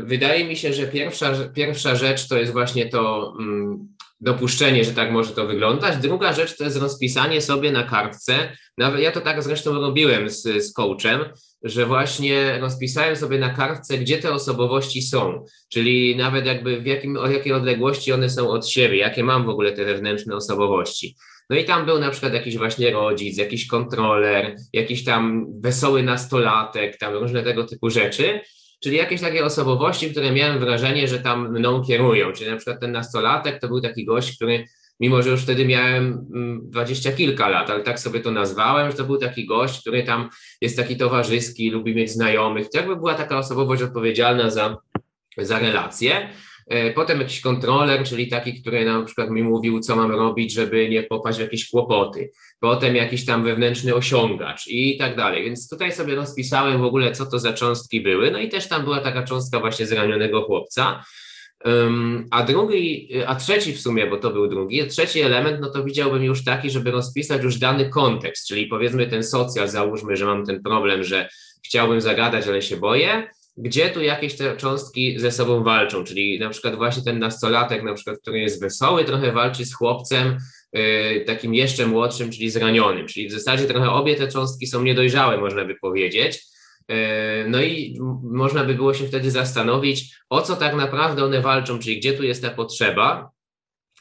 wydaje mi się, że pierwsza, pierwsza rzecz to jest właśnie to mm, dopuszczenie, że tak może to wyglądać. Druga rzecz to jest rozpisanie sobie na kartce. Nawet ja to tak zresztą robiłem z, z coachem, że właśnie rozpisałem sobie na kartce, gdzie te osobowości są, czyli nawet jakby w jakim, o jakiej odległości one są od siebie, jakie mam w ogóle te wewnętrzne osobowości. No i tam był na przykład jakiś właśnie rodzic, jakiś kontroler, jakiś tam wesoły nastolatek, tam różne tego typu rzeczy czyli jakieś takie osobowości, które miałem wrażenie, że tam mną kierują. Czyli na przykład ten nastolatek to był taki gość, który, mimo że już wtedy miałem mm, dwadzieścia kilka lat, ale tak sobie to nazwałem, że to był taki gość, który tam jest taki towarzyski, lubi mieć znajomych. To jakby była taka osobowość odpowiedzialna za, za relacje. E, potem jakiś kontroler, czyli taki, który na przykład mi mówił, co mam robić, żeby nie popaść w jakieś kłopoty. Potem jakiś tam wewnętrzny osiągacz i tak dalej. Więc tutaj sobie rozpisałem w ogóle, co to za cząstki były. No i też tam była taka cząstka właśnie zranionego chłopca. A drugi, a trzeci w sumie, bo to był drugi, trzeci element, no to widziałbym już taki, żeby rozpisać już dany kontekst, czyli powiedzmy ten socjal, załóżmy, że mam ten problem, że chciałbym zagadać, ale się boję, gdzie tu jakieś te cząstki ze sobą walczą, czyli na przykład właśnie ten nastolatek, na przykład, który jest wesoły, trochę walczy z chłopcem yy, takim jeszcze młodszym, czyli zranionym, czyli w zasadzie trochę obie te cząstki są niedojrzałe, można by powiedzieć, yy, no i można by było się wtedy zastanowić, o co tak naprawdę one walczą, czyli gdzie tu jest ta potrzeba,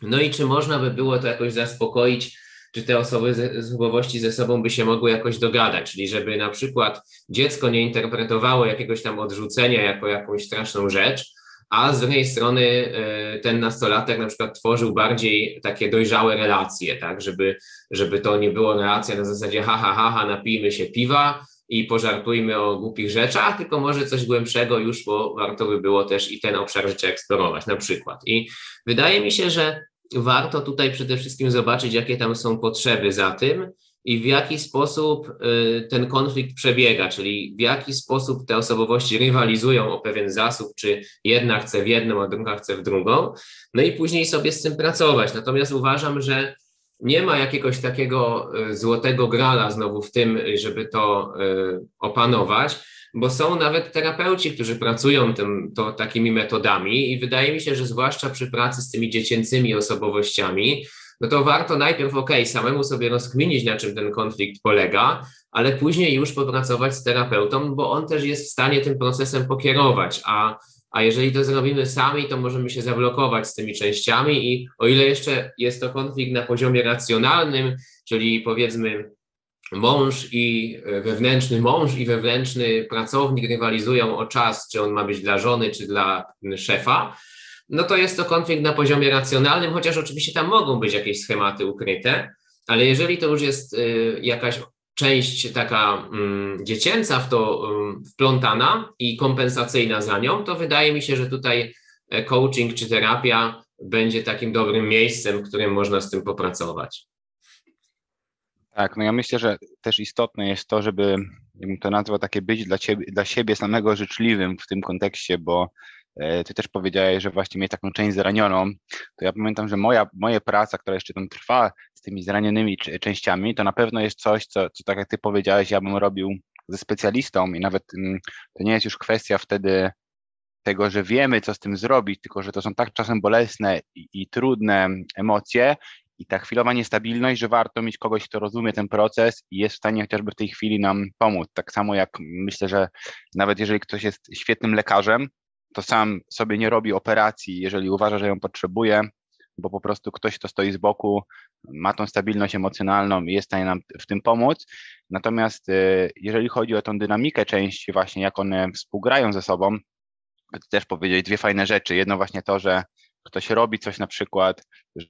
no i czy można by było to jakoś zaspokoić czy te osobowości ze sobą by się mogły jakoś dogadać, czyli żeby na przykład dziecko nie interpretowało jakiegoś tam odrzucenia jako jakąś straszną rzecz, a z drugiej strony e, ten nastolatek na przykład tworzył bardziej takie dojrzałe relacje, tak, żeby, żeby to nie było relacja na zasadzie ha, ha, ha, ha napijmy się piwa i pożartujmy o głupich rzeczach, tylko może coś głębszego już, bo warto by było też i ten obszar życia eksplorować na przykład. I wydaje mi się, że warto tutaj przede wszystkim zobaczyć, jakie tam są potrzeby za tym i w jaki sposób y, ten konflikt przebiega, czyli w jaki sposób te osobowości rywalizują o pewien zasób, czy jedna chce w jedną, a druga chce w drugą, no i później sobie z tym pracować. Natomiast uważam, że nie ma jakiegoś takiego y, złotego grala znowu w tym, żeby to y, opanować bo są nawet terapeuci, którzy pracują tym, to, takimi metodami i wydaje mi się, że zwłaszcza przy pracy z tymi dziecięcymi osobowościami, no to warto najpierw, ok, samemu sobie rozkminić, na czym ten konflikt polega, ale później już popracować z terapeutą, bo on też jest w stanie tym procesem pokierować, a, a jeżeli to zrobimy sami, to możemy się zablokować z tymi częściami i o ile jeszcze jest to konflikt na poziomie racjonalnym, czyli powiedzmy mąż i e, wewnętrzny mąż i wewnętrzny pracownik rywalizują o czas, czy on ma być dla żony, czy dla szefa, no to jest to konflikt na poziomie racjonalnym, chociaż oczywiście tam mogą być jakieś schematy ukryte, ale jeżeli to już jest e, jakaś część taka dziecięca w to wplątana i kompensacyjna za nią, to wydaje mi się, że tutaj e, coaching czy terapia będzie takim dobrym miejscem, w którym można z tym popracować. Tak, no ja myślę, że też istotne jest to, żeby, to nazwał, takie być dla, ciebie, dla siebie samego życzliwym w tym kontekście, bo e, ty też powiedziałeś, że właśnie mieć taką część zranioną, to ja pamiętam, że moja, moja praca, która jeszcze tam trwa z tymi zranionymi częściami, to na pewno jest coś, co, co tak jak ty powiedziałeś, ja bym robił ze specjalistą i nawet mm, to nie jest już kwestia wtedy tego, że wiemy, co z tym zrobić, tylko że to są tak czasem bolesne i, i trudne emocje i ta chwilowa niestabilność, że warto mieć kogoś, kto rozumie ten proces i jest w stanie chociażby w tej chwili nam pomóc. Tak samo jak myślę, że nawet jeżeli ktoś jest świetnym lekarzem, to sam sobie nie robi operacji, jeżeli uważa, że ją potrzebuje, bo po prostu ktoś, kto stoi z boku, ma tą stabilność emocjonalną i jest w stanie nam w tym pomóc. Natomiast y, jeżeli chodzi o tą dynamikę części, właśnie jak one współgrają ze sobą, to też powiedzieć dwie fajne rzeczy. Jedno właśnie to, że ktoś robi coś na przykład,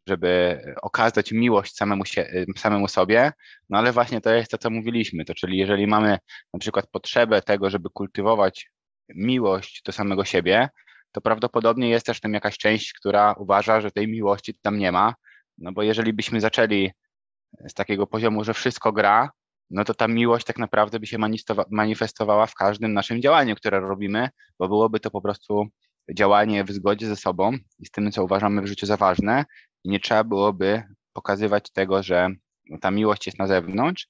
żeby okazać miłość samemu, się, samemu sobie, no ale właśnie to jest to, co mówiliśmy, to czyli jeżeli mamy na przykład potrzebę tego, żeby kultywować miłość do samego siebie, to prawdopodobnie jest też tam jakaś część, która uważa, że tej miłości tam nie ma, no bo jeżeli byśmy zaczęli z takiego poziomu, że wszystko gra, no to ta miłość tak naprawdę by się manifestowała w każdym naszym działaniu, które robimy, bo byłoby to po prostu działanie w zgodzie ze sobą i z tym, co uważamy w życiu za ważne i nie trzeba byłoby pokazywać tego, że ta miłość jest na zewnątrz.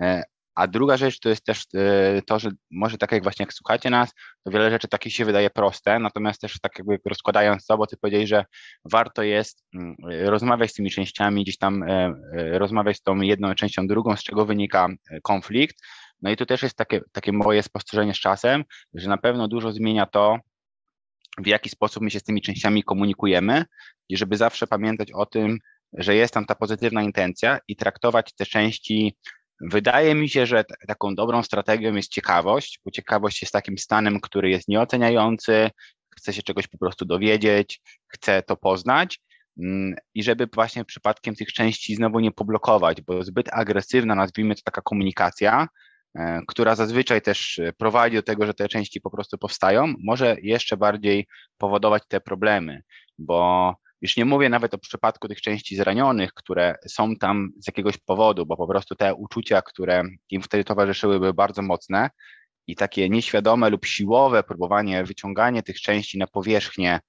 E, a druga rzecz to jest też e, to, że może tak jak właśnie jak słuchacie nas, to wiele rzeczy takich się wydaje proste, natomiast też tak jakby rozkładając to, bo ty powiedzieli, że warto jest mm, rozmawiać z tymi częściami, gdzieś tam e, rozmawiać z tą jedną częścią, drugą, z czego wynika konflikt. No i tu też jest takie, takie moje spostrzeżenie z czasem, że na pewno dużo zmienia to, w jaki sposób my się z tymi częściami komunikujemy i żeby zawsze pamiętać o tym, że jest tam ta pozytywna intencja i traktować te części. Wydaje mi się, że taką dobrą strategią jest ciekawość, bo ciekawość jest takim stanem, który jest nieoceniający, chce się czegoś po prostu dowiedzieć, chce to poznać mm, i żeby właśnie przypadkiem tych części znowu nie poblokować, bo zbyt agresywna, nazwijmy to taka komunikacja, która zazwyczaj też e, prowadzi do tego, że te części po prostu powstają, może jeszcze bardziej powodować te problemy, bo już nie mówię nawet o przypadku tych części zranionych, które są tam z jakiegoś powodu, bo po prostu te uczucia, które im wtedy towarzyszyły, były bardzo mocne i takie nieświadome lub siłowe próbowanie wyciągania tych części na powierzchnię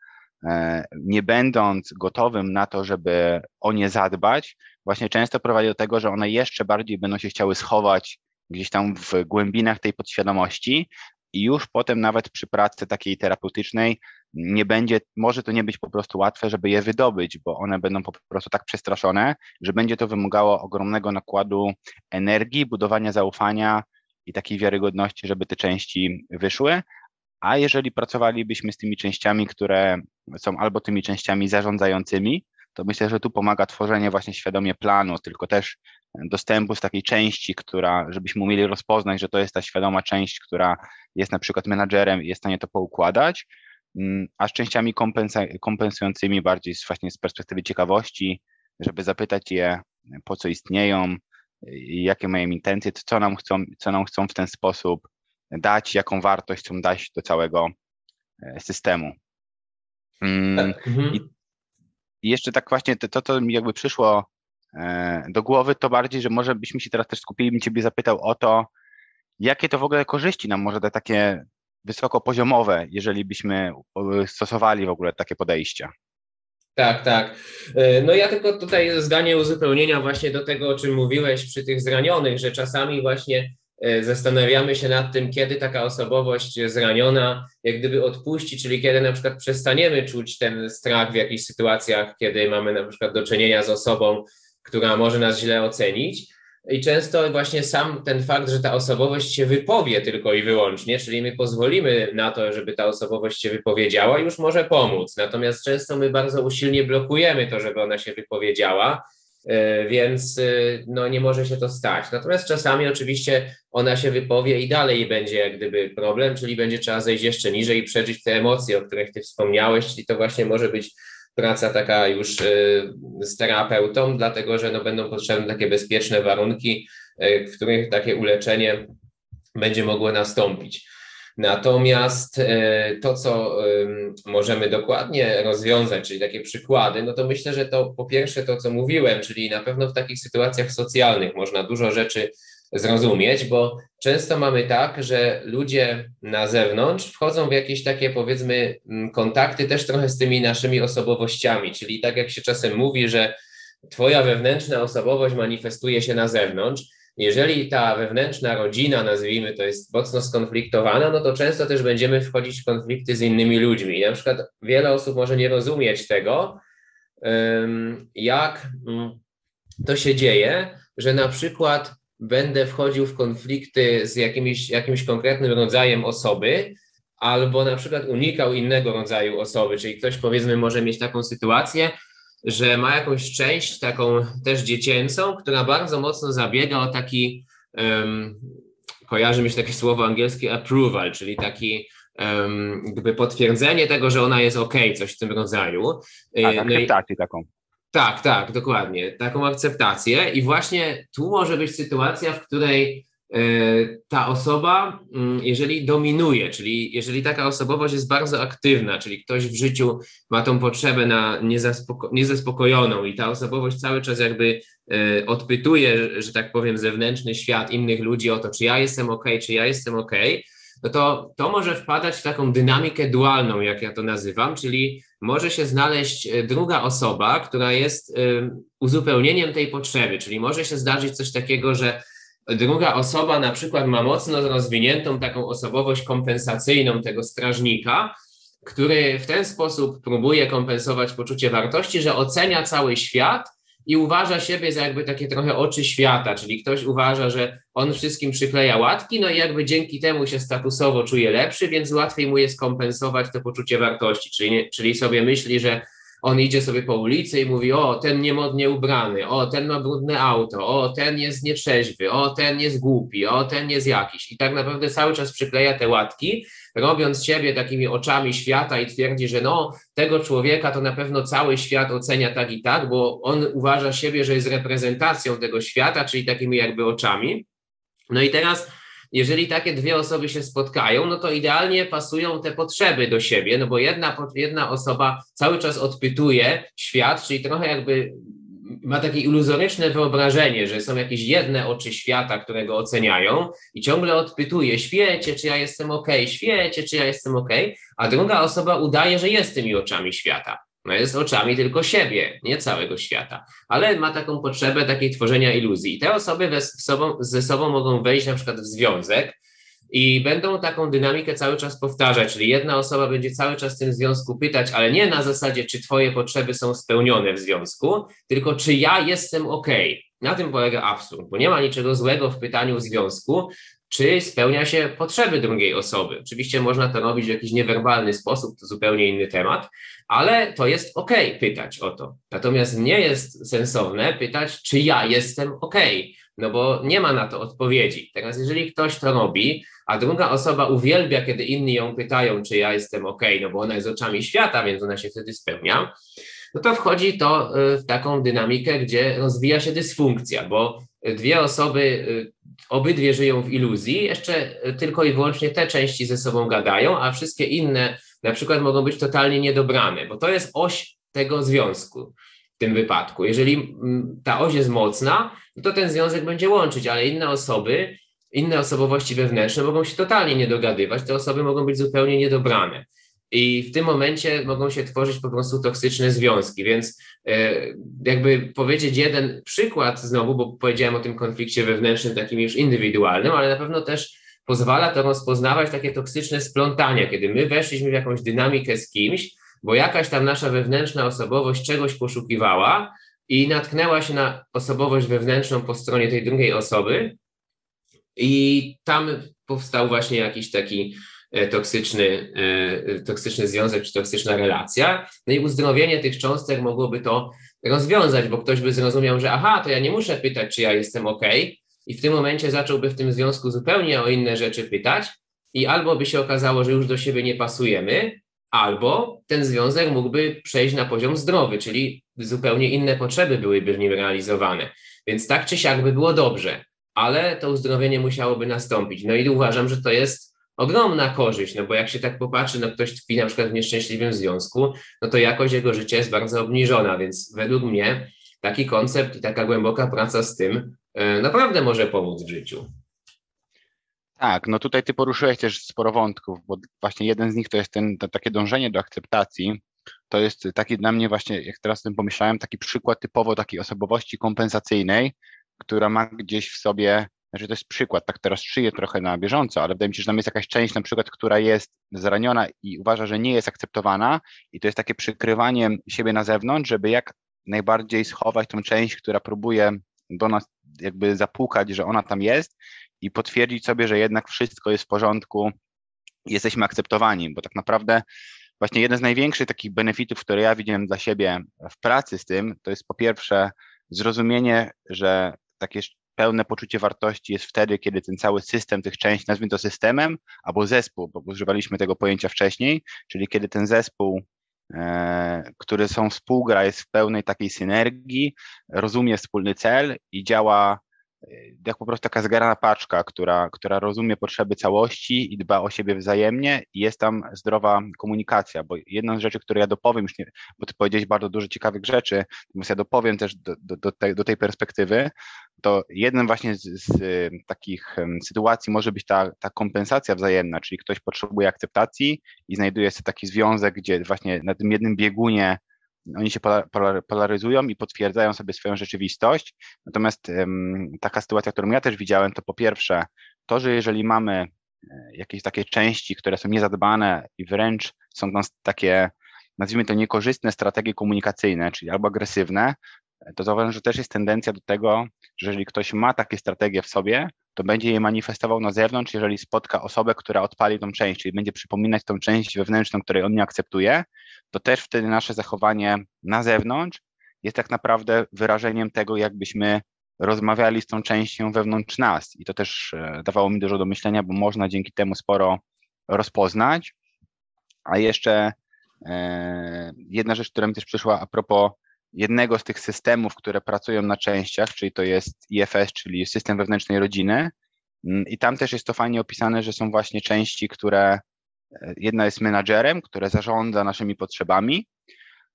e, nie będąc gotowym na to, żeby o nie zadbać, właśnie często prowadzi do tego, że one jeszcze bardziej będą się chciały schować gdzieś tam w głębinach tej podświadomości i już potem nawet przy pracy takiej terapeutycznej nie będzie, może to nie być po prostu łatwe, żeby je wydobyć, bo one będą po prostu tak przestraszone, że będzie to wymagało ogromnego nakładu energii, budowania zaufania i takiej wiarygodności, żeby te części wyszły. A jeżeli pracowalibyśmy z tymi częściami, które są albo tymi częściami zarządzającymi, to myślę, że tu pomaga tworzenie właśnie świadomie planu, tylko też dostępu z takiej części, która, żebyśmy umieli rozpoznać, że to jest ta świadoma część, która jest na przykład menadżerem i jest w stanie to poukładać, mm, a z częściami kompensującymi bardziej właśnie z perspektywy ciekawości, żeby zapytać je, po co istnieją, jakie mają intencje, co nam chcą, co nam chcą w ten sposób dać, jaką wartość chcą dać do całego e, systemu. Mm, mhm. I, I jeszcze tak właśnie to, to mi jakby przyszło e, do głowy, to bardziej, że może byśmy się teraz też skupili, bym Ciebie zapytał o to, jakie to w ogóle korzyści nam może dać takie wysokopoziomowe, jeżeli byśmy stosowali w ogóle takie podejścia. Tak, tak. E, no ja tylko tutaj zdanie uzupełnienia właśnie do tego, o czym mówiłeś przy tych zranionych, że czasami właśnie e, zastanawiamy się nad tym, kiedy taka osobowość zraniona jak gdyby odpuści, czyli kiedy na przykład przestaniemy czuć ten strach w jakichś sytuacjach, kiedy mamy na przykład do czynienia z osobą, która może nas źle ocenić. I często właśnie sam ten fakt, że ta osobowość się wypowie tylko i wyłącznie, czyli my pozwolimy na to, żeby ta osobowość się wypowiedziała, już może pomóc. Natomiast często my bardzo usilnie blokujemy to, żeby ona się wypowiedziała, e, więc e, no, nie może się to stać. Natomiast czasami oczywiście ona się wypowie i dalej będzie jak gdyby problem, czyli będzie trzeba zejść jeszcze niżej i przeżyć te emocje, o których ty wspomniałeś, czyli to właśnie może być praca taka już y, z terapeutą, dlatego że no będą potrzebne takie bezpieczne warunki, y, w których takie uleczenie będzie mogło nastąpić. Natomiast y, to, co możemy dokładnie rozwiązać, czyli takie przykłady, no to myślę, że to po pierwsze to, co mówiłem, czyli na pewno w takich sytuacjach socjalnych można dużo rzeczy zrozumieć, bo często mamy tak, że ludzie na zewnątrz wchodzą w jakieś takie powiedzmy kontakty też trochę z tymi naszymi osobowościami, czyli tak jak się czasem mówi, że twoja wewnętrzna osobowość manifestuje się na zewnątrz. Jeżeli ta wewnętrzna rodzina, nazwijmy to, jest mocno skonfliktowana, no to często też będziemy wchodzić w konflikty z innymi ludźmi. Na przykład wiele osób może nie rozumieć tego, jak mm, to się dzieje, że na przykład będę wchodził w konflikty z jakimś, jakimś konkretnym rodzajem osoby, albo na przykład unikał innego rodzaju osoby, czyli ktoś powiedzmy może mieć taką sytuację, że ma jakąś część taką też dziecięcą, która bardzo mocno zabiega o taki, um, kojarzy mi się takie słowo angielskie approval, czyli taki um, jakby potwierdzenie tego, że ona jest ok, coś w tym rodzaju. Tak, akceptację taką. Tak, tak, dokładnie. Taką akceptację. I właśnie tu może być sytuacja, w której ta osoba, mm, jeżeli dominuje, czyli jeżeli taka osobowość jest bardzo aktywna, czyli ktoś w życiu ma tą potrzebę na niezaspoko niezaspokojoną i ta osobowość cały czas jakby e, odpytuje, że tak powiem, zewnętrzny świat innych ludzi o to, czy ja jestem ok, czy ja jestem ok, no to to może wpadać w taką dynamikę dualną, jak ja to nazywam, czyli może się znaleźć e, druga osoba, która jest e, uzupełnieniem tej potrzeby, czyli może się zdarzyć coś takiego, że druga osoba na przykład ma mocno rozwiniętą taką osobowość kompensacyjną tego strażnika, który w ten sposób próbuje kompensować poczucie wartości, że ocenia cały świat i uważa siebie za jakby takie trochę oczy świata, czyli ktoś uważa, że on wszystkim przykleja łatki, no i jakby dzięki temu się statusowo czuje lepszy, więc łatwiej mu jest kompensować to poczucie wartości, czyli, czyli sobie myśli, że on idzie sobie po ulicy i mówi, o, ten niemodnie ubrany, o, ten ma brudne auto, o, ten jest nietrzeźwy, o, ten jest głupi, o, ten jest jakiś. I tak naprawdę cały czas przykleja te łatki, robiąc siebie takimi oczami świata i twierdzi, że no, tego człowieka to na pewno cały świat ocenia tak i tak, bo on uważa siebie, że jest reprezentacją tego świata, czyli takimi jakby oczami. No i teraz jeżeli takie dwie osoby się spotkają, no to idealnie pasują te potrzeby do siebie, no bo jedna, jedna osoba cały czas odpytuje świat, czyli trochę jakby ma takie iluzoryczne wyobrażenie, że są jakieś jedne oczy świata, które go oceniają i ciągle odpytuje, świecie, czy ja jestem ok, świecie, czy ja jestem ok, a druga osoba udaje, że jest tymi oczami świata. No jest oczami tylko siebie, nie całego świata, ale ma taką potrzebę takiej tworzenia iluzji. I te osoby ze sobą, ze sobą mogą wejść na przykład w związek, i będą taką dynamikę cały czas powtarzać, czyli jedna osoba będzie cały czas w tym związku pytać, ale nie na zasadzie, czy Twoje potrzeby są spełnione w związku, tylko czy ja jestem ok. Na tym polega absurd, bo nie ma niczego złego w pytaniu w związku, czy spełnia się potrzeby drugiej osoby. Oczywiście można to robić w jakiś niewerbalny sposób, to zupełnie inny temat, ale to jest ok pytać o to. Natomiast nie jest sensowne pytać, czy ja jestem ok, no bo nie ma na to odpowiedzi. Teraz, jeżeli ktoś to robi, a druga osoba uwielbia, kiedy inni ją pytają, czy ja jestem ok, no bo ona jest oczami świata, więc ona się wtedy spełnia, no to wchodzi to y, w taką dynamikę, gdzie rozwija się dysfunkcja, bo dwie osoby, y, obydwie żyją w iluzji, jeszcze tylko i wyłącznie te części ze sobą gadają, a wszystkie inne na przykład mogą być totalnie niedobrane, bo to jest oś tego związku w tym wypadku. Jeżeli mm, ta oś jest mocna, no to ten związek będzie łączyć, ale inne osoby inne osobowości wewnętrzne mogą się totalnie nie dogadywać, te osoby mogą być zupełnie niedobrane. I w tym momencie mogą się tworzyć po prostu toksyczne związki. Więc e, jakby powiedzieć jeden przykład znowu, bo powiedziałem o tym konflikcie wewnętrznym, takim już indywidualnym, ale na pewno też pozwala to rozpoznawać takie toksyczne splątania, kiedy my weszliśmy w jakąś dynamikę z kimś, bo jakaś tam nasza wewnętrzna osobowość czegoś poszukiwała i natknęła się na osobowość wewnętrzną po stronie tej drugiej osoby, i tam powstał właśnie jakiś taki toksyczny, e, toksyczny związek czy toksyczna relacja. No i uzdrowienie tych cząstek mogłoby to rozwiązać, bo ktoś by zrozumiał, że aha, to ja nie muszę pytać, czy ja jestem ok, i w tym momencie zacząłby w tym związku zupełnie o inne rzeczy pytać, i albo by się okazało, że już do siebie nie pasujemy, albo ten związek mógłby przejść na poziom zdrowy, czyli zupełnie inne potrzeby byłyby w nim realizowane. Więc tak czy siak by było dobrze ale to uzdrowienie musiałoby nastąpić. No i uważam, że to jest ogromna korzyść, no bo jak się tak popatrzy, no ktoś tkwi na przykład w nieszczęśliwym związku, no to jakość jego życia jest bardzo obniżona, więc według mnie taki koncept i taka głęboka praca z tym e, naprawdę może pomóc w życiu. Tak, no tutaj ty poruszyłeś też sporo wątków, bo właśnie jeden z nich to jest ten, to takie dążenie do akceptacji. To jest taki dla mnie właśnie, jak teraz o tym pomyślałem, taki przykład typowo takiej osobowości kompensacyjnej, która ma gdzieś w sobie, znaczy to jest przykład, tak teraz szyję trochę na bieżąco, ale wydaje mi się, że tam jest jakaś część na przykład, która jest zraniona i uważa, że nie jest akceptowana i to jest takie przykrywanie siebie na zewnątrz, żeby jak najbardziej schować tą część, która próbuje do nas jakby zapukać, że ona tam jest i potwierdzić sobie, że jednak wszystko jest w porządku, jesteśmy akceptowani, bo tak naprawdę właśnie jeden z największych takich benefitów, które ja widziałem dla siebie w pracy z tym, to jest po pierwsze zrozumienie, że takie pełne poczucie wartości jest wtedy, kiedy ten cały system tych części, nazwijmy to systemem, albo zespół, bo używaliśmy tego pojęcia wcześniej, czyli kiedy ten zespół, e, który są współgra, jest w pełnej takiej synergii, rozumie wspólny cel i działa jak po prostu taka zgarana paczka, która, która rozumie potrzeby całości i dba o siebie wzajemnie i jest tam zdrowa komunikacja, bo jedna z rzeczy, które ja dopowiem, już nie, bo ty powiedziałeś bardzo dużo ciekawych rzeczy, natomiast ja dopowiem też do, do, do, tej, do tej perspektywy, to jednym właśnie z, z takich sytuacji może być ta, ta kompensacja wzajemna, czyli ktoś potrzebuje akceptacji i znajduje sobie taki związek, gdzie właśnie na tym jednym biegunie oni się polaryzują i potwierdzają sobie swoją rzeczywistość. Natomiast taka sytuacja, którą ja też widziałem, to po pierwsze to, że jeżeli mamy e, jakieś takie części, które są niezadbane i wręcz są takie, nazwijmy to niekorzystne strategie komunikacyjne, czyli albo agresywne, to zauważam, że też jest tendencja do tego, że jeżeli ktoś ma takie strategie w sobie, to będzie je manifestował na zewnątrz, jeżeli spotka osobę, która odpali tą część, czyli będzie przypominać tą część wewnętrzną, której on nie akceptuje, to też wtedy nasze zachowanie na zewnątrz jest tak naprawdę wyrażeniem tego, jakbyśmy rozmawiali z tą częścią wewnątrz nas. I to też e, dawało mi dużo do myślenia, bo można dzięki temu sporo rozpoznać. A jeszcze e, jedna rzecz, która mi też przyszła a propos jednego z tych systemów, które pracują na częściach, czyli to jest IFS, czyli system wewnętrznej rodziny. Mm, I tam też jest to fajnie opisane, że są właśnie części, które e, jedna jest menadżerem, które zarządza naszymi potrzebami,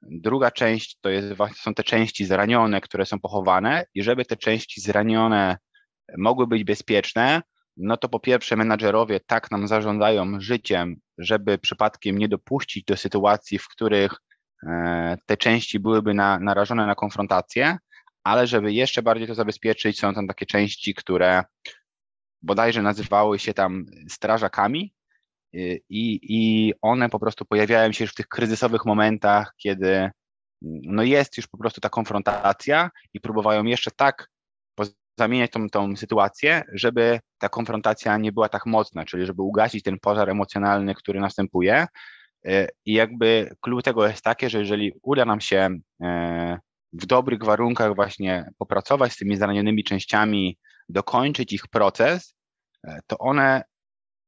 Druga część to jest, są te części zranione, które są pochowane i żeby te części zranione mogły być bezpieczne, no to po pierwsze menadżerowie tak nam zarządzają życiem, żeby przypadkiem nie dopuścić do sytuacji, w których te części byłyby na, narażone na konfrontację, ale żeby jeszcze bardziej to zabezpieczyć, są tam takie części, które bodajże nazywały się tam strażakami y, i, i one po prostu pojawiają się już w tych kryzysowych momentach, kiedy no jest już po prostu ta konfrontacja i próbują jeszcze tak zamieniać tą, tą sytuację, żeby ta konfrontacja nie była tak mocna, czyli żeby ugasić ten pożar emocjonalny, który następuje. Y, I jakby klucz tego jest takie, że jeżeli uda nam się e, w dobrych warunkach właśnie popracować z tymi zranionymi częściami, dokończyć ich proces, e, to one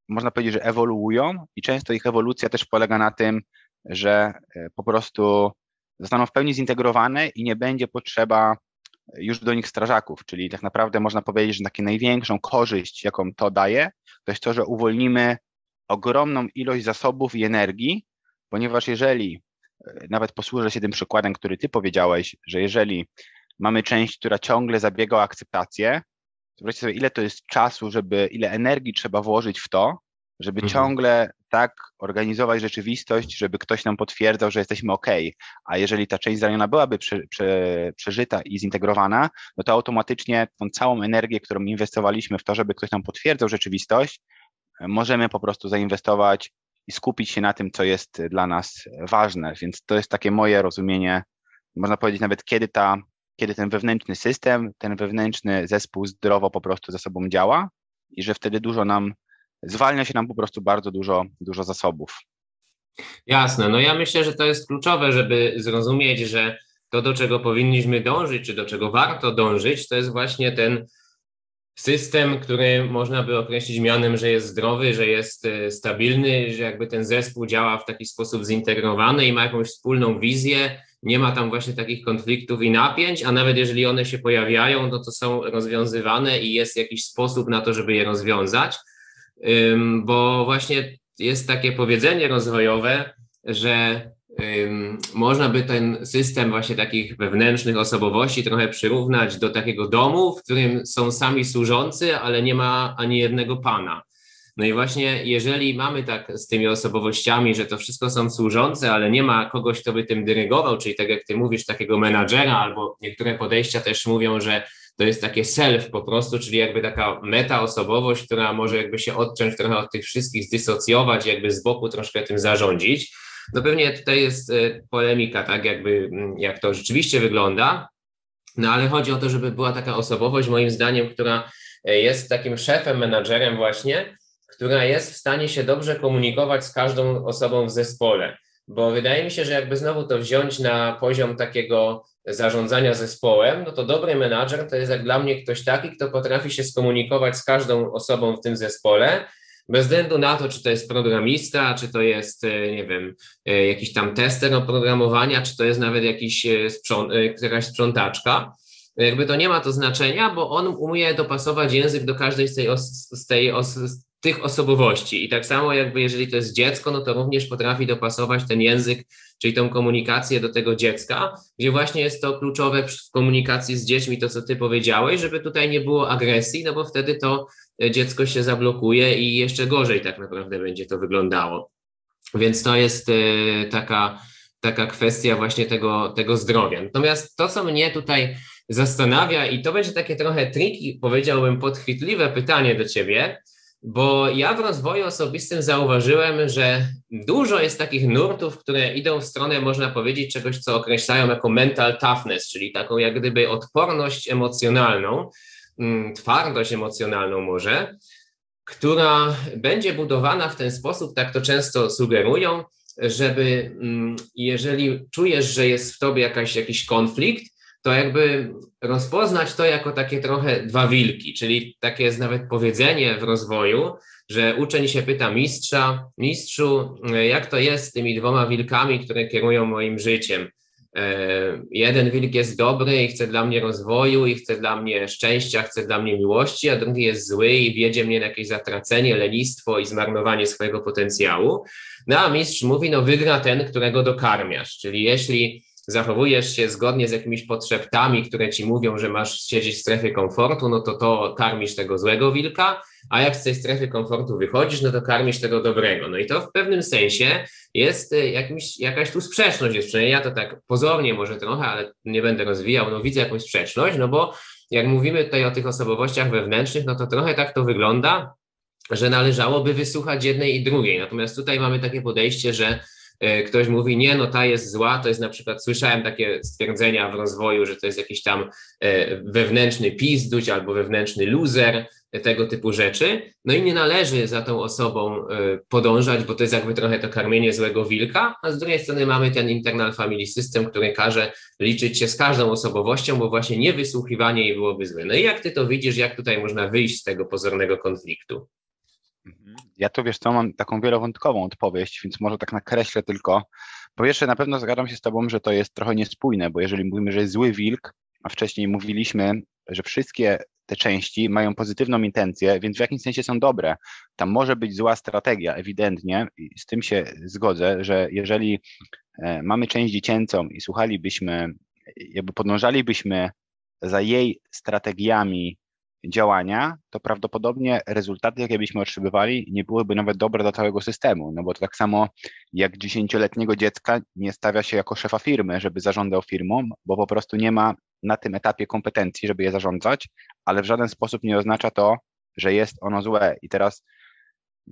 można powiedzieć, że ewoluują i często ich ewolucja też polega na tym, że e, po prostu zostaną w pełni zintegrowane i nie będzie potrzeba już do nich strażaków, czyli tak naprawdę można powiedzieć, że taką największą korzyść, jaką to daje, to jest to, że uwolnimy ogromną ilość zasobów i energii, ponieważ jeżeli nawet posłużę się tym przykładem, który ty powiedziałeś, że jeżeli mamy część, która ciągle zabiega o akceptację, to zobaczcie sobie, ile to jest czasu, żeby, ile energii trzeba włożyć w to, żeby mhm. ciągle tak organizować rzeczywistość, żeby ktoś nam potwierdzał, że jesteśmy ok. A jeżeli ta część zraniona byłaby prze, prze, przeżyta i zintegrowana, no to automatycznie tą całą energię, którą inwestowaliśmy w to, żeby ktoś nam potwierdzał rzeczywistość, możemy po prostu zainwestować i skupić się na tym, co jest dla nas ważne. Więc to jest takie moje rozumienie, można powiedzieć nawet kiedy ta, kiedy ten wewnętrzny system, ten wewnętrzny zespół zdrowo po prostu ze sobą działa i że wtedy dużo nam, zwalnia się nam po prostu bardzo dużo, dużo zasobów. Jasne, no ja myślę, że to jest kluczowe, żeby zrozumieć, że to, do czego powinniśmy dążyć, czy do czego warto dążyć, to jest właśnie ten system, który można by określić mianem, że jest zdrowy, że jest e, stabilny, że jakby ten zespół działa w taki sposób zintegrowany i ma jakąś wspólną wizję, nie ma tam właśnie takich konfliktów i napięć, a nawet jeżeli one się pojawiają, no to są rozwiązywane i jest jakiś sposób na to, żeby je rozwiązać, bo właśnie jest takie powiedzenie rozwojowe, że można by ten system właśnie takich wewnętrznych osobowości trochę przyrównać do takiego domu, w którym są sami służący, ale nie ma ani jednego pana. No i właśnie jeżeli mamy tak z tymi osobowościami, że to wszystko są służące, ale nie ma kogoś, kto by tym dyrygował, czyli tak jak ty mówisz, takiego menadżera, albo niektóre podejścia też mówią, że to jest takie self po prostu, czyli jakby taka meta-osobowość, która może jakby się odciąć trochę od tych wszystkich, zdysocjować, jakby z boku troszkę tym zarządzić. No pewnie tutaj jest e, polemika, tak, jakby mm, jak to rzeczywiście wygląda, no ale chodzi o to, żeby była taka osobowość, moim zdaniem, która e, jest takim szefem, menadżerem właśnie, która jest w stanie się dobrze komunikować z każdą osobą w zespole. Bo wydaje mi się, że jakby znowu to wziąć na poziom takiego zarządzania zespołem, no to dobry menadżer to jest jak dla mnie ktoś taki, kto potrafi się skomunikować z każdą osobą w tym zespole bez względu na to, czy to jest programista, czy to jest, e, nie wiem, e, jakiś tam tester oprogramowania, czy to jest nawet jakiś e, sprząt, jakaś sprzątaczka. Jakby to nie ma to znaczenia, bo on umie dopasować język do każdej z tej, os, z tej os, z tych osobowości. I tak samo jakby jeżeli to jest dziecko, no to również potrafi dopasować ten język, czyli tą komunikację do tego dziecka, gdzie właśnie jest to kluczowe w komunikacji z dziećmi, to co ty powiedziałeś, żeby tutaj nie było agresji, no bo wtedy to dziecko się zablokuje i jeszcze gorzej tak naprawdę będzie to wyglądało. Więc to jest e, taka, taka kwestia właśnie tego, tego zdrowia. Natomiast to, co mnie tutaj zastanawia, i to będzie takie trochę triki, powiedziałbym, podchwytliwe pytanie do ciebie, bo ja w rozwoju osobistym zauważyłem, że dużo jest takich nurtów, które idą w stronę, można powiedzieć, czegoś, co określają jako mental toughness, czyli taką jak gdyby odporność emocjonalną, twardość emocjonalną może, która będzie budowana w ten sposób, tak to często sugerują, żeby mm, jeżeli czujesz, że jest w tobie jakaś, jakiś konflikt, to jakby rozpoznać to jako takie trochę dwa wilki, czyli takie jest nawet powiedzenie w rozwoju, że uczeń się pyta mistrza, mistrzu, jak to jest z tymi dwoma wilkami, które kierują moim życiem? E, jeden wilk jest dobry i chce dla mnie rozwoju, i chce dla mnie szczęścia, chce dla mnie miłości, a drugi jest zły i wiedzie mnie na jakieś zatracenie, lenistwo i zmarnowanie swojego potencjału. No a mistrz mówi, no wygra ten, którego dokarmiasz, czyli jeśli zachowujesz się zgodnie z jakimiś potrzebami, które ci mówią, że masz siedzieć w strefie komfortu, no to to karmisz tego złego wilka, a jak z tej strefy komfortu wychodzisz, no to karmisz tego dobrego. No i to w pewnym sensie jest y, jakimś, jakaś tu sprzeczność, jest przynajmniej ja to tak pozornie może trochę, ale nie będę rozwijał, no widzę jakąś sprzeczność, no bo jak mówimy tutaj o tych osobowościach wewnętrznych, no to trochę tak to wygląda, że należałoby wysłuchać jednej i drugiej. Natomiast tutaj mamy takie podejście, że ktoś mówi, nie, no ta jest zła, to jest na przykład, słyszałem takie stwierdzenia w rozwoju, że to jest jakiś tam e, wewnętrzny pizduć albo wewnętrzny loser, e, tego typu rzeczy. No i nie należy za tą osobą podążać, bo to jest jakby trochę to karmienie złego wilka, a z drugiej strony mamy ten internal family system, który każe liczyć się z każdą osobowością, bo właśnie niewysłuchiwanie jej byłoby złe. No i jak ty to widzisz, jak tutaj można wyjść z tego pozornego konfliktu? Ja to wiesz co, mam taką wielowątkową odpowiedź, więc może tak nakreślę tylko. Po pierwsze, na pewno zgadzam się z Tobą, że to jest trochę niespójne, bo jeżeli mówimy, że jest zły wilk, a wcześniej mówiliśmy, że wszystkie te części mają pozytywną intencję, więc w jakimś sensie są dobre. Tam może być zła strategia, ewidentnie, i z tym się zgodzę, że jeżeli e, mamy część dziecięcą i słuchalibyśmy, jakby podążalibyśmy za jej strategiami działania, to prawdopodobnie rezultaty, jakie byśmy otrzymywali, nie byłyby nawet dobre dla całego systemu. No bo to tak samo jak dziesięcioletniego dziecka nie stawia się jako szefa firmy, żeby zarządzał firmą, bo po prostu nie ma na tym etapie kompetencji, żeby je zarządzać, ale w żaden sposób nie oznacza to, że jest ono złe. I teraz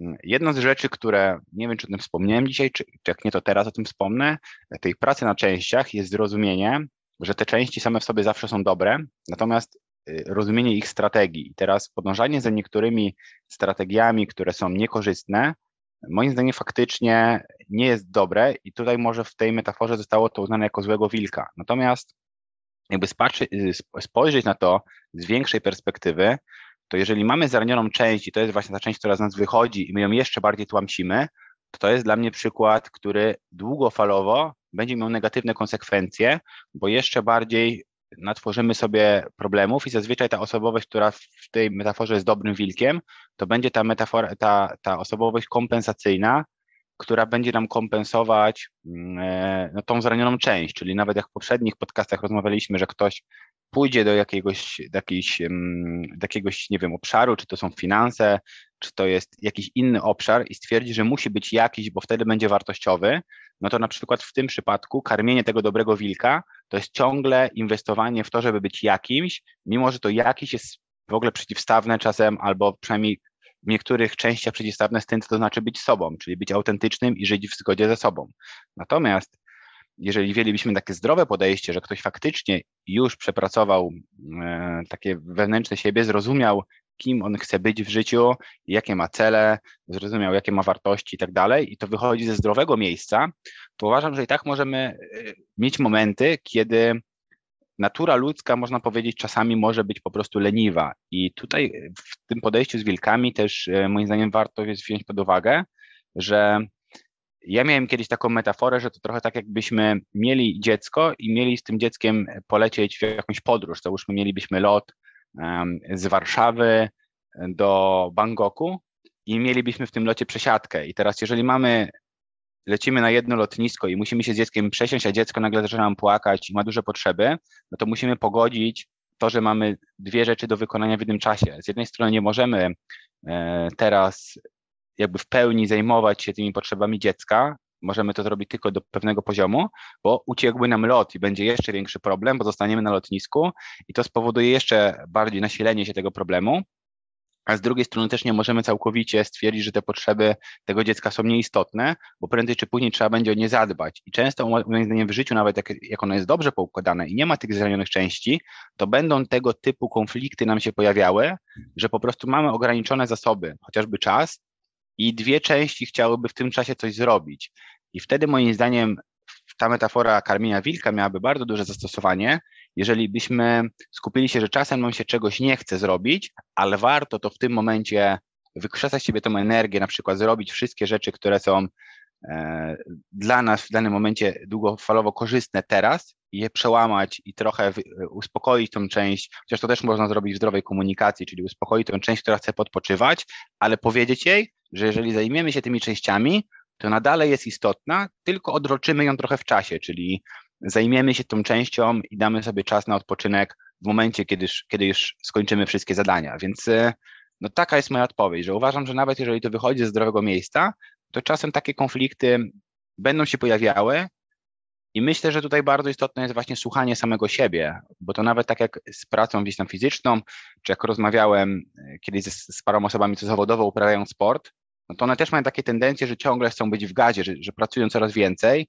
mm, Jedna z rzeczy, które nie wiem, czy o tym wspomniałem dzisiaj, czy, czy jak nie, to teraz o tym wspomnę, tej pracy na częściach jest zrozumienie, że te części same w sobie zawsze są dobre, natomiast rozumienie ich strategii. I teraz podążanie za niektórymi strategiami, które są niekorzystne, moim zdaniem faktycznie nie jest dobre i tutaj może w tej metaforze zostało to uznane jako złego wilka. Natomiast jakby y, spojrzeć na to z większej perspektywy, to jeżeli mamy zaranioną część i to jest właśnie ta część, która z nas wychodzi i my ją jeszcze bardziej tłamsimy, to to jest dla mnie przykład, który długofalowo będzie miał negatywne konsekwencje, bo jeszcze bardziej natworzymy sobie problemów i zazwyczaj ta osobowość, która w tej metaforze jest dobrym wilkiem, to będzie ta metafora, ta, ta osobowość kompensacyjna, która będzie nam kompensować mm, e, no, tą zranioną część, czyli nawet jak w poprzednich podcastach rozmawialiśmy, że ktoś pójdzie do jakiegoś, do jakiegoś, do jakiegoś, nie wiem, obszaru, czy to są finanse, czy to jest jakiś inny obszar i stwierdzi, że musi być jakiś, bo wtedy będzie wartościowy, no to na przykład w tym przypadku karmienie tego dobrego wilka to jest ciągle inwestowanie w to, żeby być jakimś, mimo że to jakiś jest w ogóle przeciwstawne czasem, albo przynajmniej w niektórych częściach przeciwstawne z tym, co to znaczy być sobą, czyli być autentycznym i żyć w zgodzie ze sobą. Natomiast jeżeli wzięlibyśmy takie zdrowe podejście, że ktoś faktycznie już przepracował e, takie wewnętrzne siebie, zrozumiał, kim on chce być w życiu, jakie ma cele, zrozumiał, jakie ma wartości i tak dalej, i to wychodzi ze zdrowego miejsca, to uważam, że i tak możemy e, mieć momenty, kiedy natura ludzka, można powiedzieć, czasami może być po prostu leniwa. I tutaj w tym podejściu z wilkami też e, moim zdaniem warto jest wziąć pod uwagę, że ja miałem kiedyś taką metaforę, że to trochę tak jakbyśmy mieli dziecko i mieli z tym dzieckiem polecieć w jakąś podróż. Załóżmy, mielibyśmy lot z Warszawy do Bangkoku i mielibyśmy w tym locie przesiadkę. I teraz, jeżeli mamy, lecimy na jedno lotnisko i musimy się z dzieckiem przesiąść, a dziecko nagle zaczyna nam płakać i ma duże potrzeby, no to musimy pogodzić to, że mamy dwie rzeczy do wykonania w jednym czasie. Z jednej strony nie możemy e, teraz jakby w pełni zajmować się tymi potrzebami dziecka, możemy to zrobić tylko do pewnego poziomu, bo uciekłby nam lot i będzie jeszcze większy problem, bo zostaniemy na lotnisku i to spowoduje jeszcze bardziej nasilenie się tego problemu. A z drugiej strony też nie możemy całkowicie stwierdzić, że te potrzeby tego dziecka są nieistotne, bo prędzej czy później trzeba będzie o nie zadbać. I często moim zdaniem w życiu, nawet jak, jak ono jest dobrze poukładane i nie ma tych zranionych części, to będą tego typu konflikty nam się pojawiały, że po prostu mamy ograniczone zasoby, chociażby czas, i dwie części chciałyby w tym czasie coś zrobić. I wtedy moim zdaniem ta metafora karmienia wilka miałaby bardzo duże zastosowanie, jeżeli byśmy skupili się, że czasem nam się czegoś nie chce zrobić, ale warto to w tym momencie wykrzesać sobie tą energię, na przykład zrobić wszystkie rzeczy, które są e, dla nas w danym momencie długofalowo korzystne teraz i je przełamać i trochę uspokoić tą część, chociaż to też można zrobić w zdrowej komunikacji, czyli uspokoić tą część, która chce podpoczywać, ale powiedzieć jej, że jeżeli zajmiemy się tymi częściami, to nadal jest istotna, tylko odroczymy ją trochę w czasie, czyli zajmiemy się tą częścią i damy sobie czas na odpoczynek w momencie, kiedy, kiedy już skończymy wszystkie zadania. Więc e, no taka jest moja odpowiedź, że uważam, że nawet jeżeli to wychodzi ze zdrowego miejsca, to czasem takie konflikty będą się pojawiały, i myślę, że tutaj bardzo istotne jest właśnie słuchanie samego siebie, bo to nawet tak jak z pracą gdzieś tam fizyczną, czy jak rozmawiałem e, kiedyś z, z osobami, co zawodowo uprawiają sport, no to one też mają takie tendencje, że ciągle chcą być w gazie, że, że pracują coraz więcej.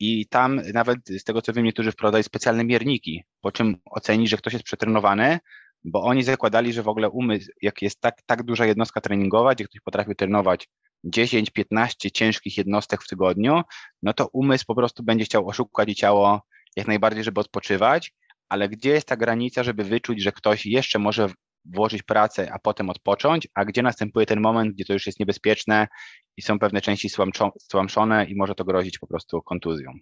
I tam nawet z tego, co wiem, niektórzy wprowadzają specjalne mierniki, po czym oceni, że ktoś jest przetrenowany, bo oni zakładali, że w ogóle umysł, jak jest tak, tak duża jednostka treningowa, gdzie ktoś potrafi trenować 10-15 ciężkich jednostek w tygodniu, no to umysł po prostu będzie chciał oszukać i ciało jak najbardziej, żeby odpoczywać, ale gdzie jest ta granica, żeby wyczuć, że ktoś jeszcze może włożyć pracę, a potem odpocząć, a gdzie następuje ten moment, gdzie to już jest niebezpieczne i są pewne części stłamszone i może to grozić po prostu kontuzją.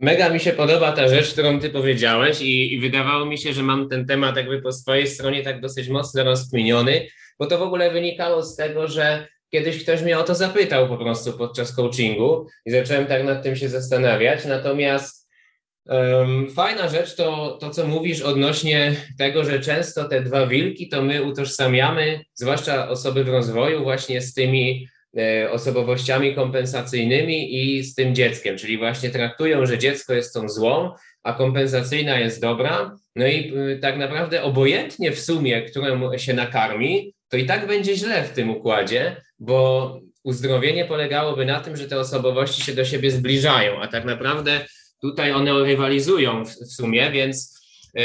Mega mi się podoba ta rzecz, którą ty powiedziałeś i, i, wydawało mi się, że mam ten temat jakby po swojej stronie tak dosyć mocno rozkminiony, bo to w ogóle wynikało z tego, że kiedyś ktoś mnie o to zapytał po prostu podczas coachingu i zacząłem tak nad tym się zastanawiać. Natomiast um, fajna rzecz to, to, co mówisz odnośnie tego, że często te dwa wilki to my utożsamiamy, zwłaszcza osoby w rozwoju, właśnie z tymi e, osobowościami kompensacyjnymi i z tym dzieckiem, czyli właśnie traktują, że dziecko jest tą złą, a kompensacyjna jest dobra. No i y, tak naprawdę obojętnie w sumie, którą się nakarmi, to i tak będzie źle w tym układzie, bo uzdrowienie polegałoby na tym, że te osobowości się do siebie zbliżają, a tak naprawdę tutaj one rywalizują w, w sumie, więc yy,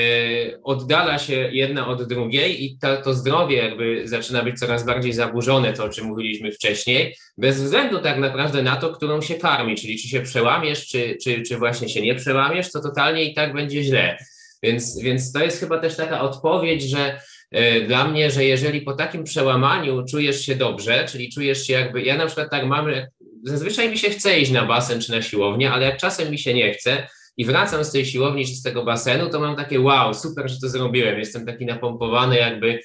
oddala się jedna od drugiej i to, to zdrowie jakby zaczyna być coraz bardziej zaburzone, to o czym mówiliśmy wcześniej, bez względu tak naprawdę na to, którą się karmi, czyli czy się przełamiesz, czy, czy, czy właśnie się nie przełamiesz, to totalnie i tak będzie źle. Więc, więc to jest chyba też taka odpowiedź, że dla mnie, że jeżeli po takim przełamaniu czujesz się dobrze, czyli czujesz się jakby, ja na przykład tak mam, zazwyczaj mi się chce iść na basen czy na siłownię, ale jak czasem mi się nie chce i wracam z tej siłowni czy z tego basenu, to mam takie wow, super, że to zrobiłem, jestem taki napompowany jakby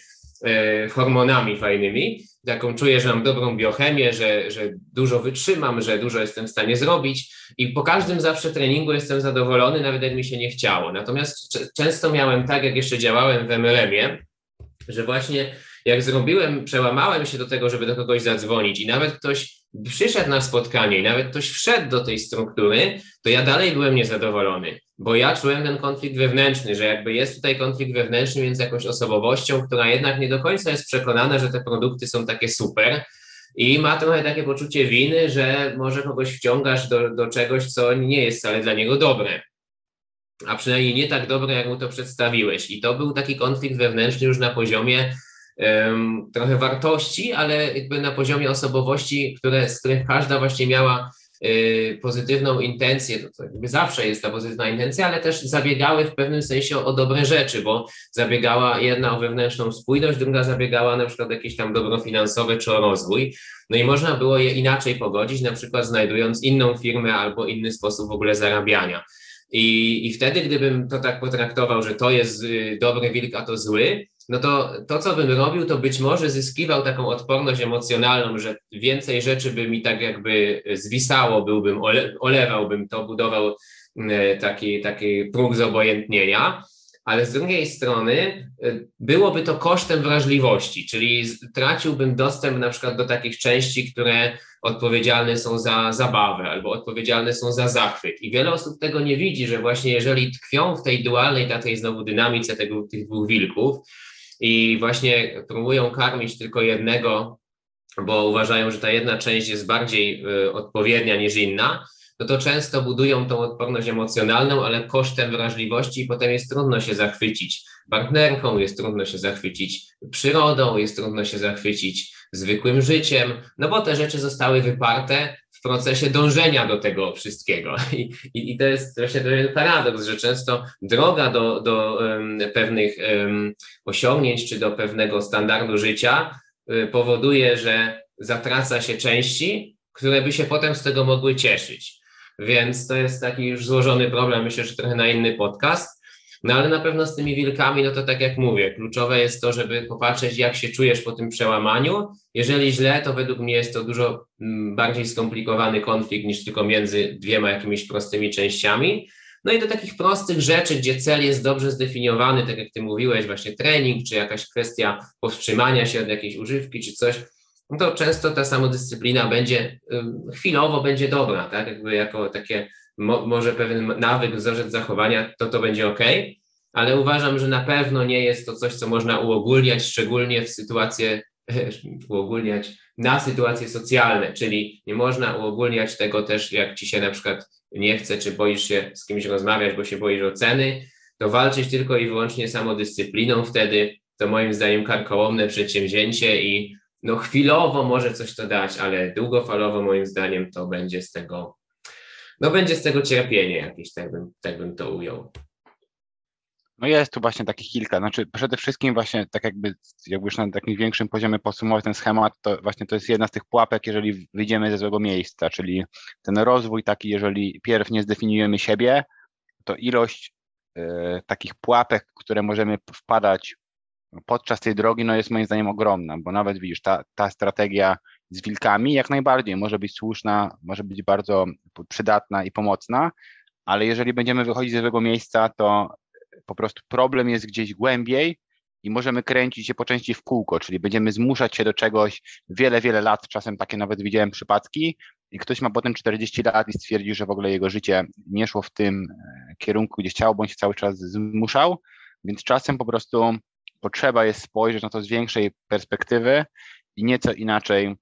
e, hormonami fajnymi, taką czuję, że mam dobrą biochemię, że, że dużo wytrzymam, że dużo jestem w stanie zrobić i po każdym zawsze treningu jestem zadowolony, nawet jak mi się nie chciało. Natomiast często miałem tak, jak jeszcze działałem w MLM-ie, że właśnie jak zrobiłem, przełamałem się do tego, żeby do kogoś zadzwonić i nawet ktoś przyszedł na spotkanie i nawet ktoś wszedł do tej struktury, to ja dalej byłem niezadowolony, bo ja czułem ten konflikt wewnętrzny, że jakby jest tutaj konflikt wewnętrzny między jakąś osobowością, która jednak nie do końca jest przekonana, że te produkty są takie super i ma trochę takie poczucie winy, że może kogoś wciągasz do, do czegoś, co nie jest wcale dla niego dobre a przynajmniej nie tak dobre, jak mu to przedstawiłeś. I to był taki konflikt wewnętrzny już na poziomie um, trochę wartości, ale jakby na poziomie osobowości, które, z których każda właśnie miała y, pozytywną intencję, to, to jakby zawsze jest ta pozytywna intencja, ale też zabiegały w pewnym sensie o, o dobre rzeczy, bo zabiegała jedna o wewnętrzną spójność, druga zabiegała na przykład jakieś tam dobro finansowe czy o rozwój. No i można było je inaczej pogodzić, na przykład znajdując inną firmę albo inny sposób w ogóle zarabiania. I, I wtedy, gdybym to tak potraktował, że to jest y, dobry wilk, a to zły, no to to, co bym robił, to być może zyskiwał taką odporność emocjonalną, że więcej rzeczy by mi tak jakby zwisało, byłbym, ole, olewałbym to, budował y, taki, taki próg zobojętnienia, ale z drugiej strony y, byłoby to kosztem wrażliwości, czyli traciłbym dostęp na przykład do takich części, które odpowiedzialne są za zabawę albo odpowiedzialne są za zachwyt. I wiele osób tego nie widzi, że właśnie jeżeli tkwią w tej dualnej, takiej znowu dynamice tego, tych dwóch wilków i właśnie próbują karmić tylko jednego, bo uważają, że ta jedna część jest bardziej y, odpowiednia niż inna, no to często budują tą odporność emocjonalną, ale kosztem wrażliwości i potem jest trudno się zachwycić partnerką, jest trudno się zachwycić przyrodą, jest trudno się zachwycić zwykłym życiem, no bo te rzeczy zostały wyparte w procesie dążenia do tego wszystkiego. [laughs] I, i, i to jest właśnie ten paradoks, że często droga do, do um, pewnych um, osiągnięć czy do pewnego standardu życia um, powoduje, że zatraca się części, które by się potem z tego mogły cieszyć. Więc to jest taki już złożony problem, myślę, że trochę na inny podcast. No ale na pewno z tymi wilkami, no to tak jak mówię, kluczowe jest to, żeby popatrzeć, jak się czujesz po tym przełamaniu. Jeżeli źle, to według mnie jest to dużo mm, bardziej skomplikowany konflikt niż tylko między dwiema jakimiś prostymi częściami. No i do takich prostych rzeczy, gdzie cel jest dobrze zdefiniowany, tak jak ty mówiłeś, właśnie trening, czy jakaś kwestia powstrzymania się od jakiejś używki, czy coś, no to często ta samodyscyplina będzie chwilowo będzie dobra, tak? Jakby jako takie mo, może pewien nawyk, wzorzec zachowania, to to będzie ok, ale uważam, że na pewno nie jest to coś, co można uogólniać, szczególnie w sytuacje, [laughs] uogólniać na sytuacje socjalne, czyli nie można uogólniać tego też, jak ci się na przykład nie chce, czy boisz się z kimś rozmawiać, bo się boisz oceny, to walczyć tylko i wyłącznie samodyscypliną, wtedy to moim zdaniem karkołomne przedsięwzięcie i no chwilowo może coś to dać, ale długofalowo moim zdaniem to będzie z tego, no będzie z tego cierpienie jakieś, tak bym, tak bym to ujął. No jest tu właśnie takich kilka. Znaczy przede wszystkim właśnie tak jakby, jakby już na takim większym poziomie podsumować ten schemat, to właśnie to jest jedna z tych pułapek, jeżeli wyjdziemy ze złego miejsca, czyli ten rozwój taki, jeżeli pierw nie zdefiniujemy siebie, to ilość y, takich pułapek, które możemy wpadać podczas tej drogi no jest moim zdaniem ogromna, bo nawet widzisz, ta, ta strategia z wilkami jak najbardziej może być słuszna, może być bardzo przydatna i pomocna, ale jeżeli będziemy wychodzić z tego miejsca, to po prostu problem jest gdzieś głębiej i możemy kręcić się po części w kółko, czyli będziemy zmuszać się do czegoś wiele, wiele lat, czasem takie nawet widziałem przypadki i ktoś ma potem 40 lat i stwierdzi, że w ogóle jego życie nie szło w tym e, kierunku, gdzie chciał, bądź się cały czas zmuszał, więc czasem po prostu potrzeba jest spojrzeć na to z większej perspektywy i nieco inaczej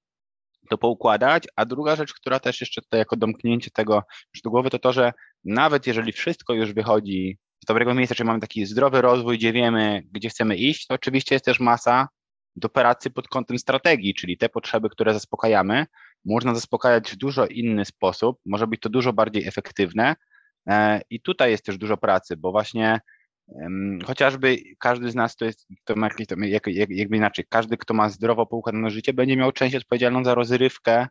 to poukładać. A druga rzecz, która też jeszcze tutaj jako domknięcie tego do głowy, to to, że nawet jeżeli wszystko już wychodzi z dobrego miejsca, czyli mamy taki zdrowy rozwój, gdzie wiemy, gdzie chcemy iść, to oczywiście jest też masa do pracy pod kątem strategii, czyli te potrzeby, które zaspokajamy, można zaspokajać w dużo inny sposób, może być to dużo bardziej efektywne. E, I tutaj jest też dużo pracy, bo właśnie Chociażby każdy z nas to jest, to ma jak, jakby inaczej, każdy, kto ma zdrowo poukładane życie, będzie miał część odpowiedzialną za rozrywkę,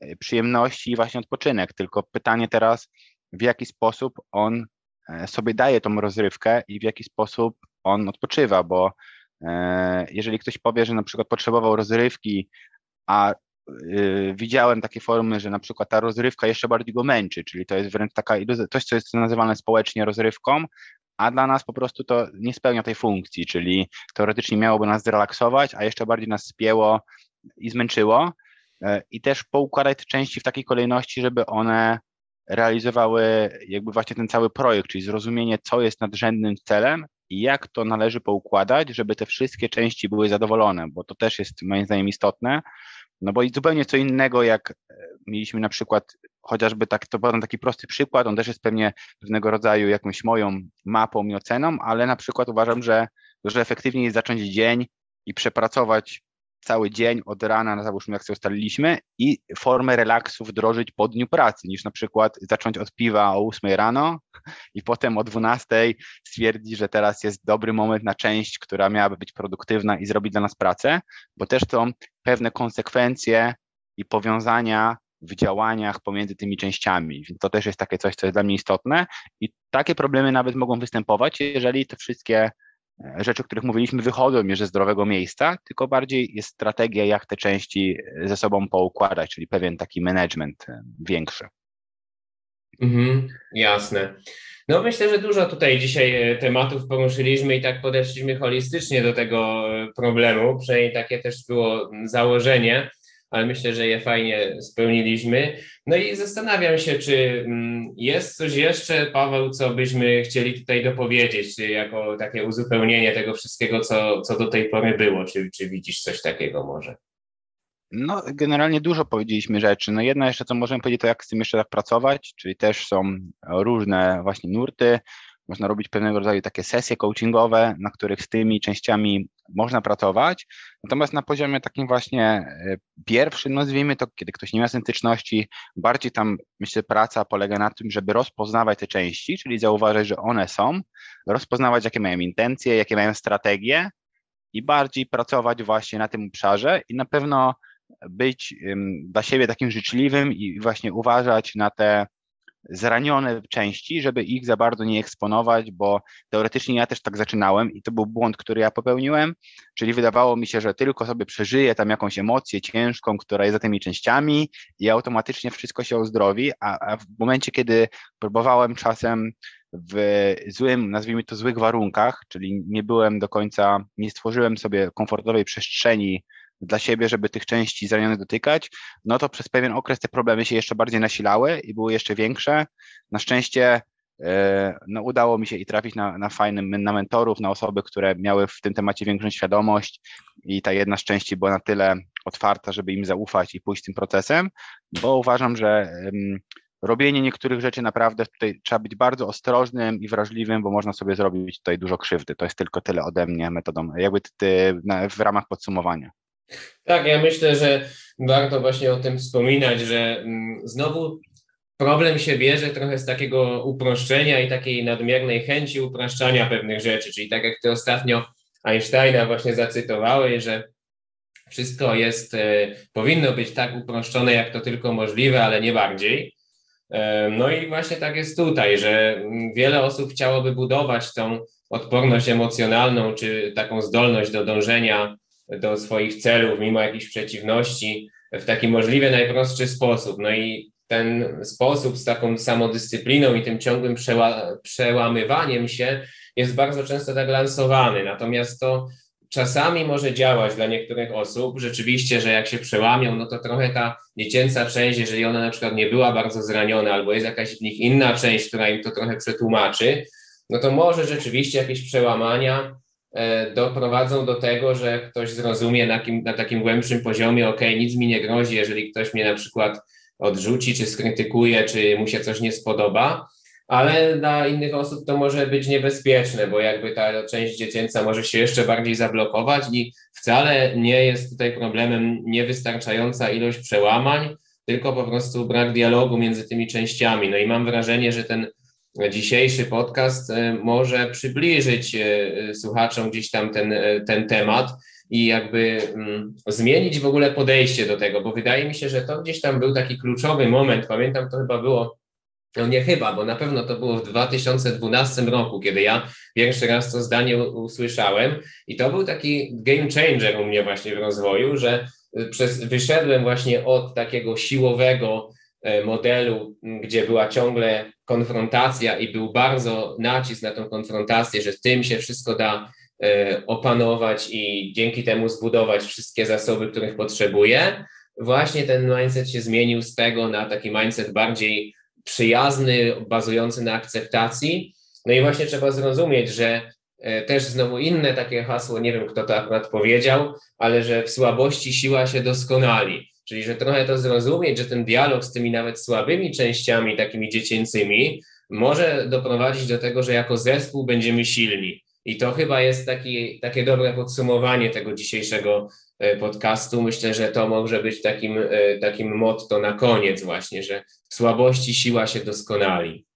e, przyjemności i właśnie odpoczynek. Tylko pytanie teraz, w jaki sposób on e, sobie daje tą rozrywkę i w jaki sposób on odpoczywa, bo e, jeżeli ktoś powie, że na przykład potrzebował rozrywki, a widziałem takie formy, że na przykład ta rozrywka jeszcze bardziej go męczy, czyli to jest wręcz taka coś, co jest nazywane społecznie rozrywką, a dla nas po prostu to nie spełnia tej funkcji, czyli teoretycznie miałoby nas zrelaksować, a jeszcze bardziej nas spięło i zmęczyło. E, i też poukładać te części w takiej kolejności, żeby one realizowały jakby właśnie ten cały projekt, czyli zrozumienie, co jest nadrzędnym celem i jak to należy poukładać, żeby te wszystkie części były zadowolone, bo to też jest moim zdaniem istotne, no bo i zupełnie co innego, jak e, mieliśmy na przykład chociażby tak, to podam taki prosty przykład, on też jest pewnie pewnego rodzaju jakąś moją mapą i oceną, ale na przykład uważam, że, że efektywniej jest zacząć dzień i przepracować cały dzień od rana, załóżmy jak sobie ustaliliśmy i formę relaksu wdrożyć po dniu pracy, niż na przykład zacząć od piwa o 8 rano i potem o 12 stwierdzić, że teraz jest dobry moment na część, która miałaby być produktywna i zrobić dla nas pracę, bo też są pewne konsekwencje i powiązania w działaniach pomiędzy tymi częściami. Więc to też jest takie coś, co jest dla mnie istotne i takie problemy nawet mogą występować, jeżeli te wszystkie rzeczy, o których mówiliśmy, wychodzą już ze zdrowego miejsca, tylko bardziej jest strategia, jak te części ze sobą poukładać, czyli pewien taki management e, większy. Mhm, jasne. No myślę, że dużo tutaj dzisiaj e, tematów poruszyliśmy i tak podeszliśmy holistycznie do tego problemu, przynajmniej takie też było założenie ale myślę, że je fajnie spełniliśmy. No i zastanawiam się, czy mm, jest coś jeszcze, Paweł, co byśmy chcieli tutaj dopowiedzieć, jako takie uzupełnienie tego wszystkiego, co, co do tej pory było, czy, czy widzisz coś takiego może? No, generalnie dużo powiedzieliśmy rzeczy. No, jedna jeszcze, co możemy powiedzieć, to jak z tym jeszcze tak pracować, czyli też są różne właśnie nurty, można robić pewnego rodzaju takie sesje coachingowe, na których z tymi częściami można pracować. Natomiast na poziomie takim właśnie e, pierwszym, nazwijmy to, kiedy ktoś nie ma identyczności, bardziej tam myślę praca polega na tym, żeby rozpoznawać te części, czyli zauważyć, że one są, rozpoznawać jakie mają intencje, jakie mają strategie i bardziej pracować właśnie na tym obszarze i na pewno być dla siebie takim życzliwym i właśnie uważać na te zranione części, żeby ich za bardzo nie eksponować, bo teoretycznie ja też tak zaczynałem i to był błąd, który ja popełniłem, czyli wydawało mi się, że tylko sobie przeżyję tam jakąś emocję ciężką, która jest za tymi częściami i automatycznie wszystko się uzdrowi, a, a w momencie, kiedy próbowałem czasem w złym, nazwijmy to złych warunkach, czyli nie byłem do końca, nie stworzyłem sobie komfortowej przestrzeni dla siebie, żeby tych części zranionych dotykać, no to przez pewien okres te problemy się jeszcze bardziej nasilały i były jeszcze większe. Na szczęście e, no, udało mi się i trafić na, na fajnym, na mentorów, na osoby, które miały w tym temacie większą świadomość i ta jedna z części była na tyle otwarta, żeby im zaufać i pójść tym procesem, bo uważam, że um, robienie niektórych rzeczy naprawdę tutaj trzeba być bardzo ostrożnym i wrażliwym, bo można sobie zrobić tutaj dużo krzywdy. To jest tylko tyle ode mnie metodą, jakby ty, na, w ramach podsumowania. Tak, ja myślę, że warto właśnie o tym wspominać, że mm, znowu problem się bierze trochę z takiego uproszczenia i takiej nadmiernej chęci upraszczania pewnych rzeczy, czyli tak jak ty ostatnio Einsteina właśnie zacytowałeś, że wszystko jest, e, powinno być tak uproszczone, jak to tylko możliwe, ale nie bardziej. E, no i właśnie tak jest tutaj, że mm, wiele osób chciałoby budować tą odporność emocjonalną, czy taką zdolność do dążenia do swoich celów, mimo jakichś przeciwności, w taki możliwie najprostszy sposób. No i ten sposób z taką samodyscypliną i tym ciągłym przeła przełamywaniem się jest bardzo często tak lansowany. Natomiast to czasami może działać dla niektórych osób, rzeczywiście, że jak się przełamią, no to trochę ta dziecięca część, jeżeli ona na przykład nie była bardzo zraniona, albo jest jakaś w nich inna część, która im to trochę przetłumaczy, no to może rzeczywiście jakieś przełamania doprowadzą do tego, że ktoś zrozumie na, kim, na takim głębszym poziomie, ok, nic mi nie grozi, jeżeli ktoś mnie na przykład odrzuci, czy skrytykuje, czy mu się coś nie spodoba, ale dla innych osób to może być niebezpieczne, bo jakby ta część dziecięca może się jeszcze bardziej zablokować i wcale nie jest tutaj problemem niewystarczająca ilość przełamań, tylko po prostu brak dialogu między tymi częściami. No i mam wrażenie, że ten dzisiejszy podcast e, może przybliżyć e, słuchaczom gdzieś tam ten, e, ten temat i jakby mm, zmienić w ogóle podejście do tego, bo wydaje mi się, że to gdzieś tam był taki kluczowy moment. Pamiętam, to chyba było, no nie chyba, bo na pewno to było w 2012 roku, kiedy ja pierwszy raz to zdanie usłyszałem i to był taki game changer u mnie właśnie w rozwoju, że przez, wyszedłem właśnie od takiego siłowego modelu, gdzie była ciągle konfrontacja i był bardzo nacisk na tą konfrontację, że tym się wszystko da e, opanować i dzięki temu zbudować wszystkie zasoby, których potrzebuje. Właśnie ten mindset się zmienił z tego na taki mindset bardziej przyjazny, bazujący na akceptacji. No i właśnie trzeba zrozumieć, że e, też znowu inne takie hasło, nie wiem kto to akurat powiedział, ale że w słabości siła się doskonali. Czyli, że trochę to zrozumieć, że ten dialog z tymi nawet słabymi częściami, takimi dziecięcymi, może doprowadzić do tego, że jako zespół będziemy silni. I to chyba jest taki, takie dobre podsumowanie tego dzisiejszego e, podcastu. Myślę, że to może być takim, e, takim motto na koniec właśnie, że w słabości siła się doskonali.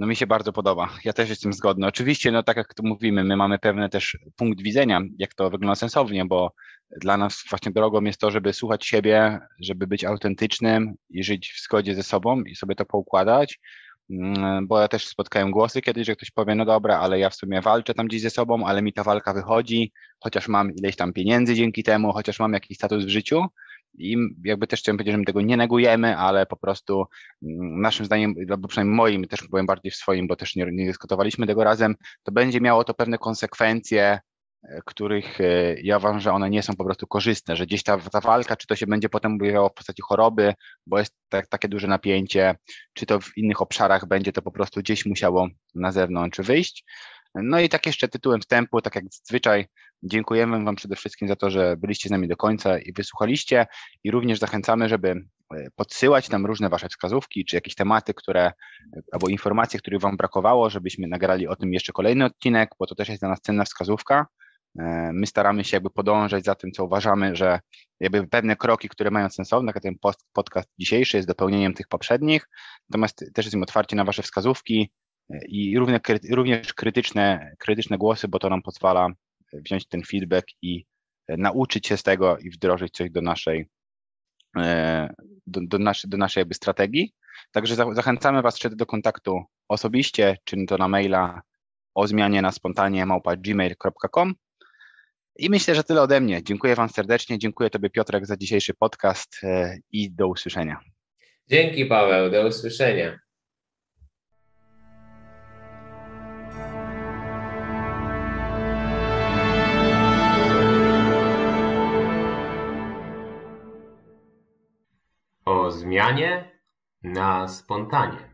No mi się bardzo podoba. Ja też jestem zgodny. Oczywiście, no tak jak tu mówimy, my mamy pewny też punkt widzenia, jak to wygląda sensownie, bo dla nas właśnie drogą jest to, żeby słuchać siebie, żeby być autentycznym i żyć w zgodzie ze sobą i sobie to poukładać. Mm, bo ja też spotkałem głosy kiedyś, że ktoś powie, no dobra, ale ja w sumie walczę tam gdzieś ze sobą, ale mi ta walka wychodzi, chociaż mam ileś tam pieniędzy dzięki temu, chociaż mam jakiś status w życiu. I jakby też chciałem powiedzieć, że my tego nie negujemy, ale po prostu mm, naszym zdaniem, albo przynajmniej moim, też byłem bardziej w swoim, bo też nie, nie dyskutowaliśmy tego razem, to będzie miało to pewne konsekwencje których e, ja uważam, że one nie są po prostu korzystne, że gdzieś ta, ta walka, czy to się będzie potem objawiało w postaci choroby, bo jest tak, takie duże napięcie, czy to w innych obszarach będzie to po prostu gdzieś musiało na zewnątrz wyjść. No i tak jeszcze tytułem wstępu, tak jak zwyczaj, dziękujemy Wam przede wszystkim za to, że byliście z nami do końca i wysłuchaliście i również zachęcamy, żeby e, podsyłać nam różne Wasze wskazówki, czy jakieś tematy, które, albo informacje, których Wam brakowało, żebyśmy nagrali o tym jeszcze kolejny odcinek, bo to też jest dla nas cenna wskazówka. E, my staramy się jakby podążać za tym, co uważamy, że jakby pewne kroki, które mają sensowne, jak ten podcast dzisiejszy jest dopełnieniem tych poprzednich, natomiast też jesteśmy otwarci na Wasze wskazówki e, i również krytyczne, krytyczne głosy, bo to nam pozwala wziąć ten feedback i e, nauczyć się z tego i wdrożyć coś do naszej, do, do naszej, do naszej jakby strategii. Także zachęcamy Was wtedy do kontaktu osobiście, czy to na maila o zmianie na spontanie małpa.gmail.com. I myślę, że tyle ode mnie. Dziękuję Wam serdecznie. Dziękuję Tobie, Piotrek, za dzisiejszy podcast e, i do usłyszenia. Dzięki, Paweł. Do usłyszenia. O zmianie na spontanie.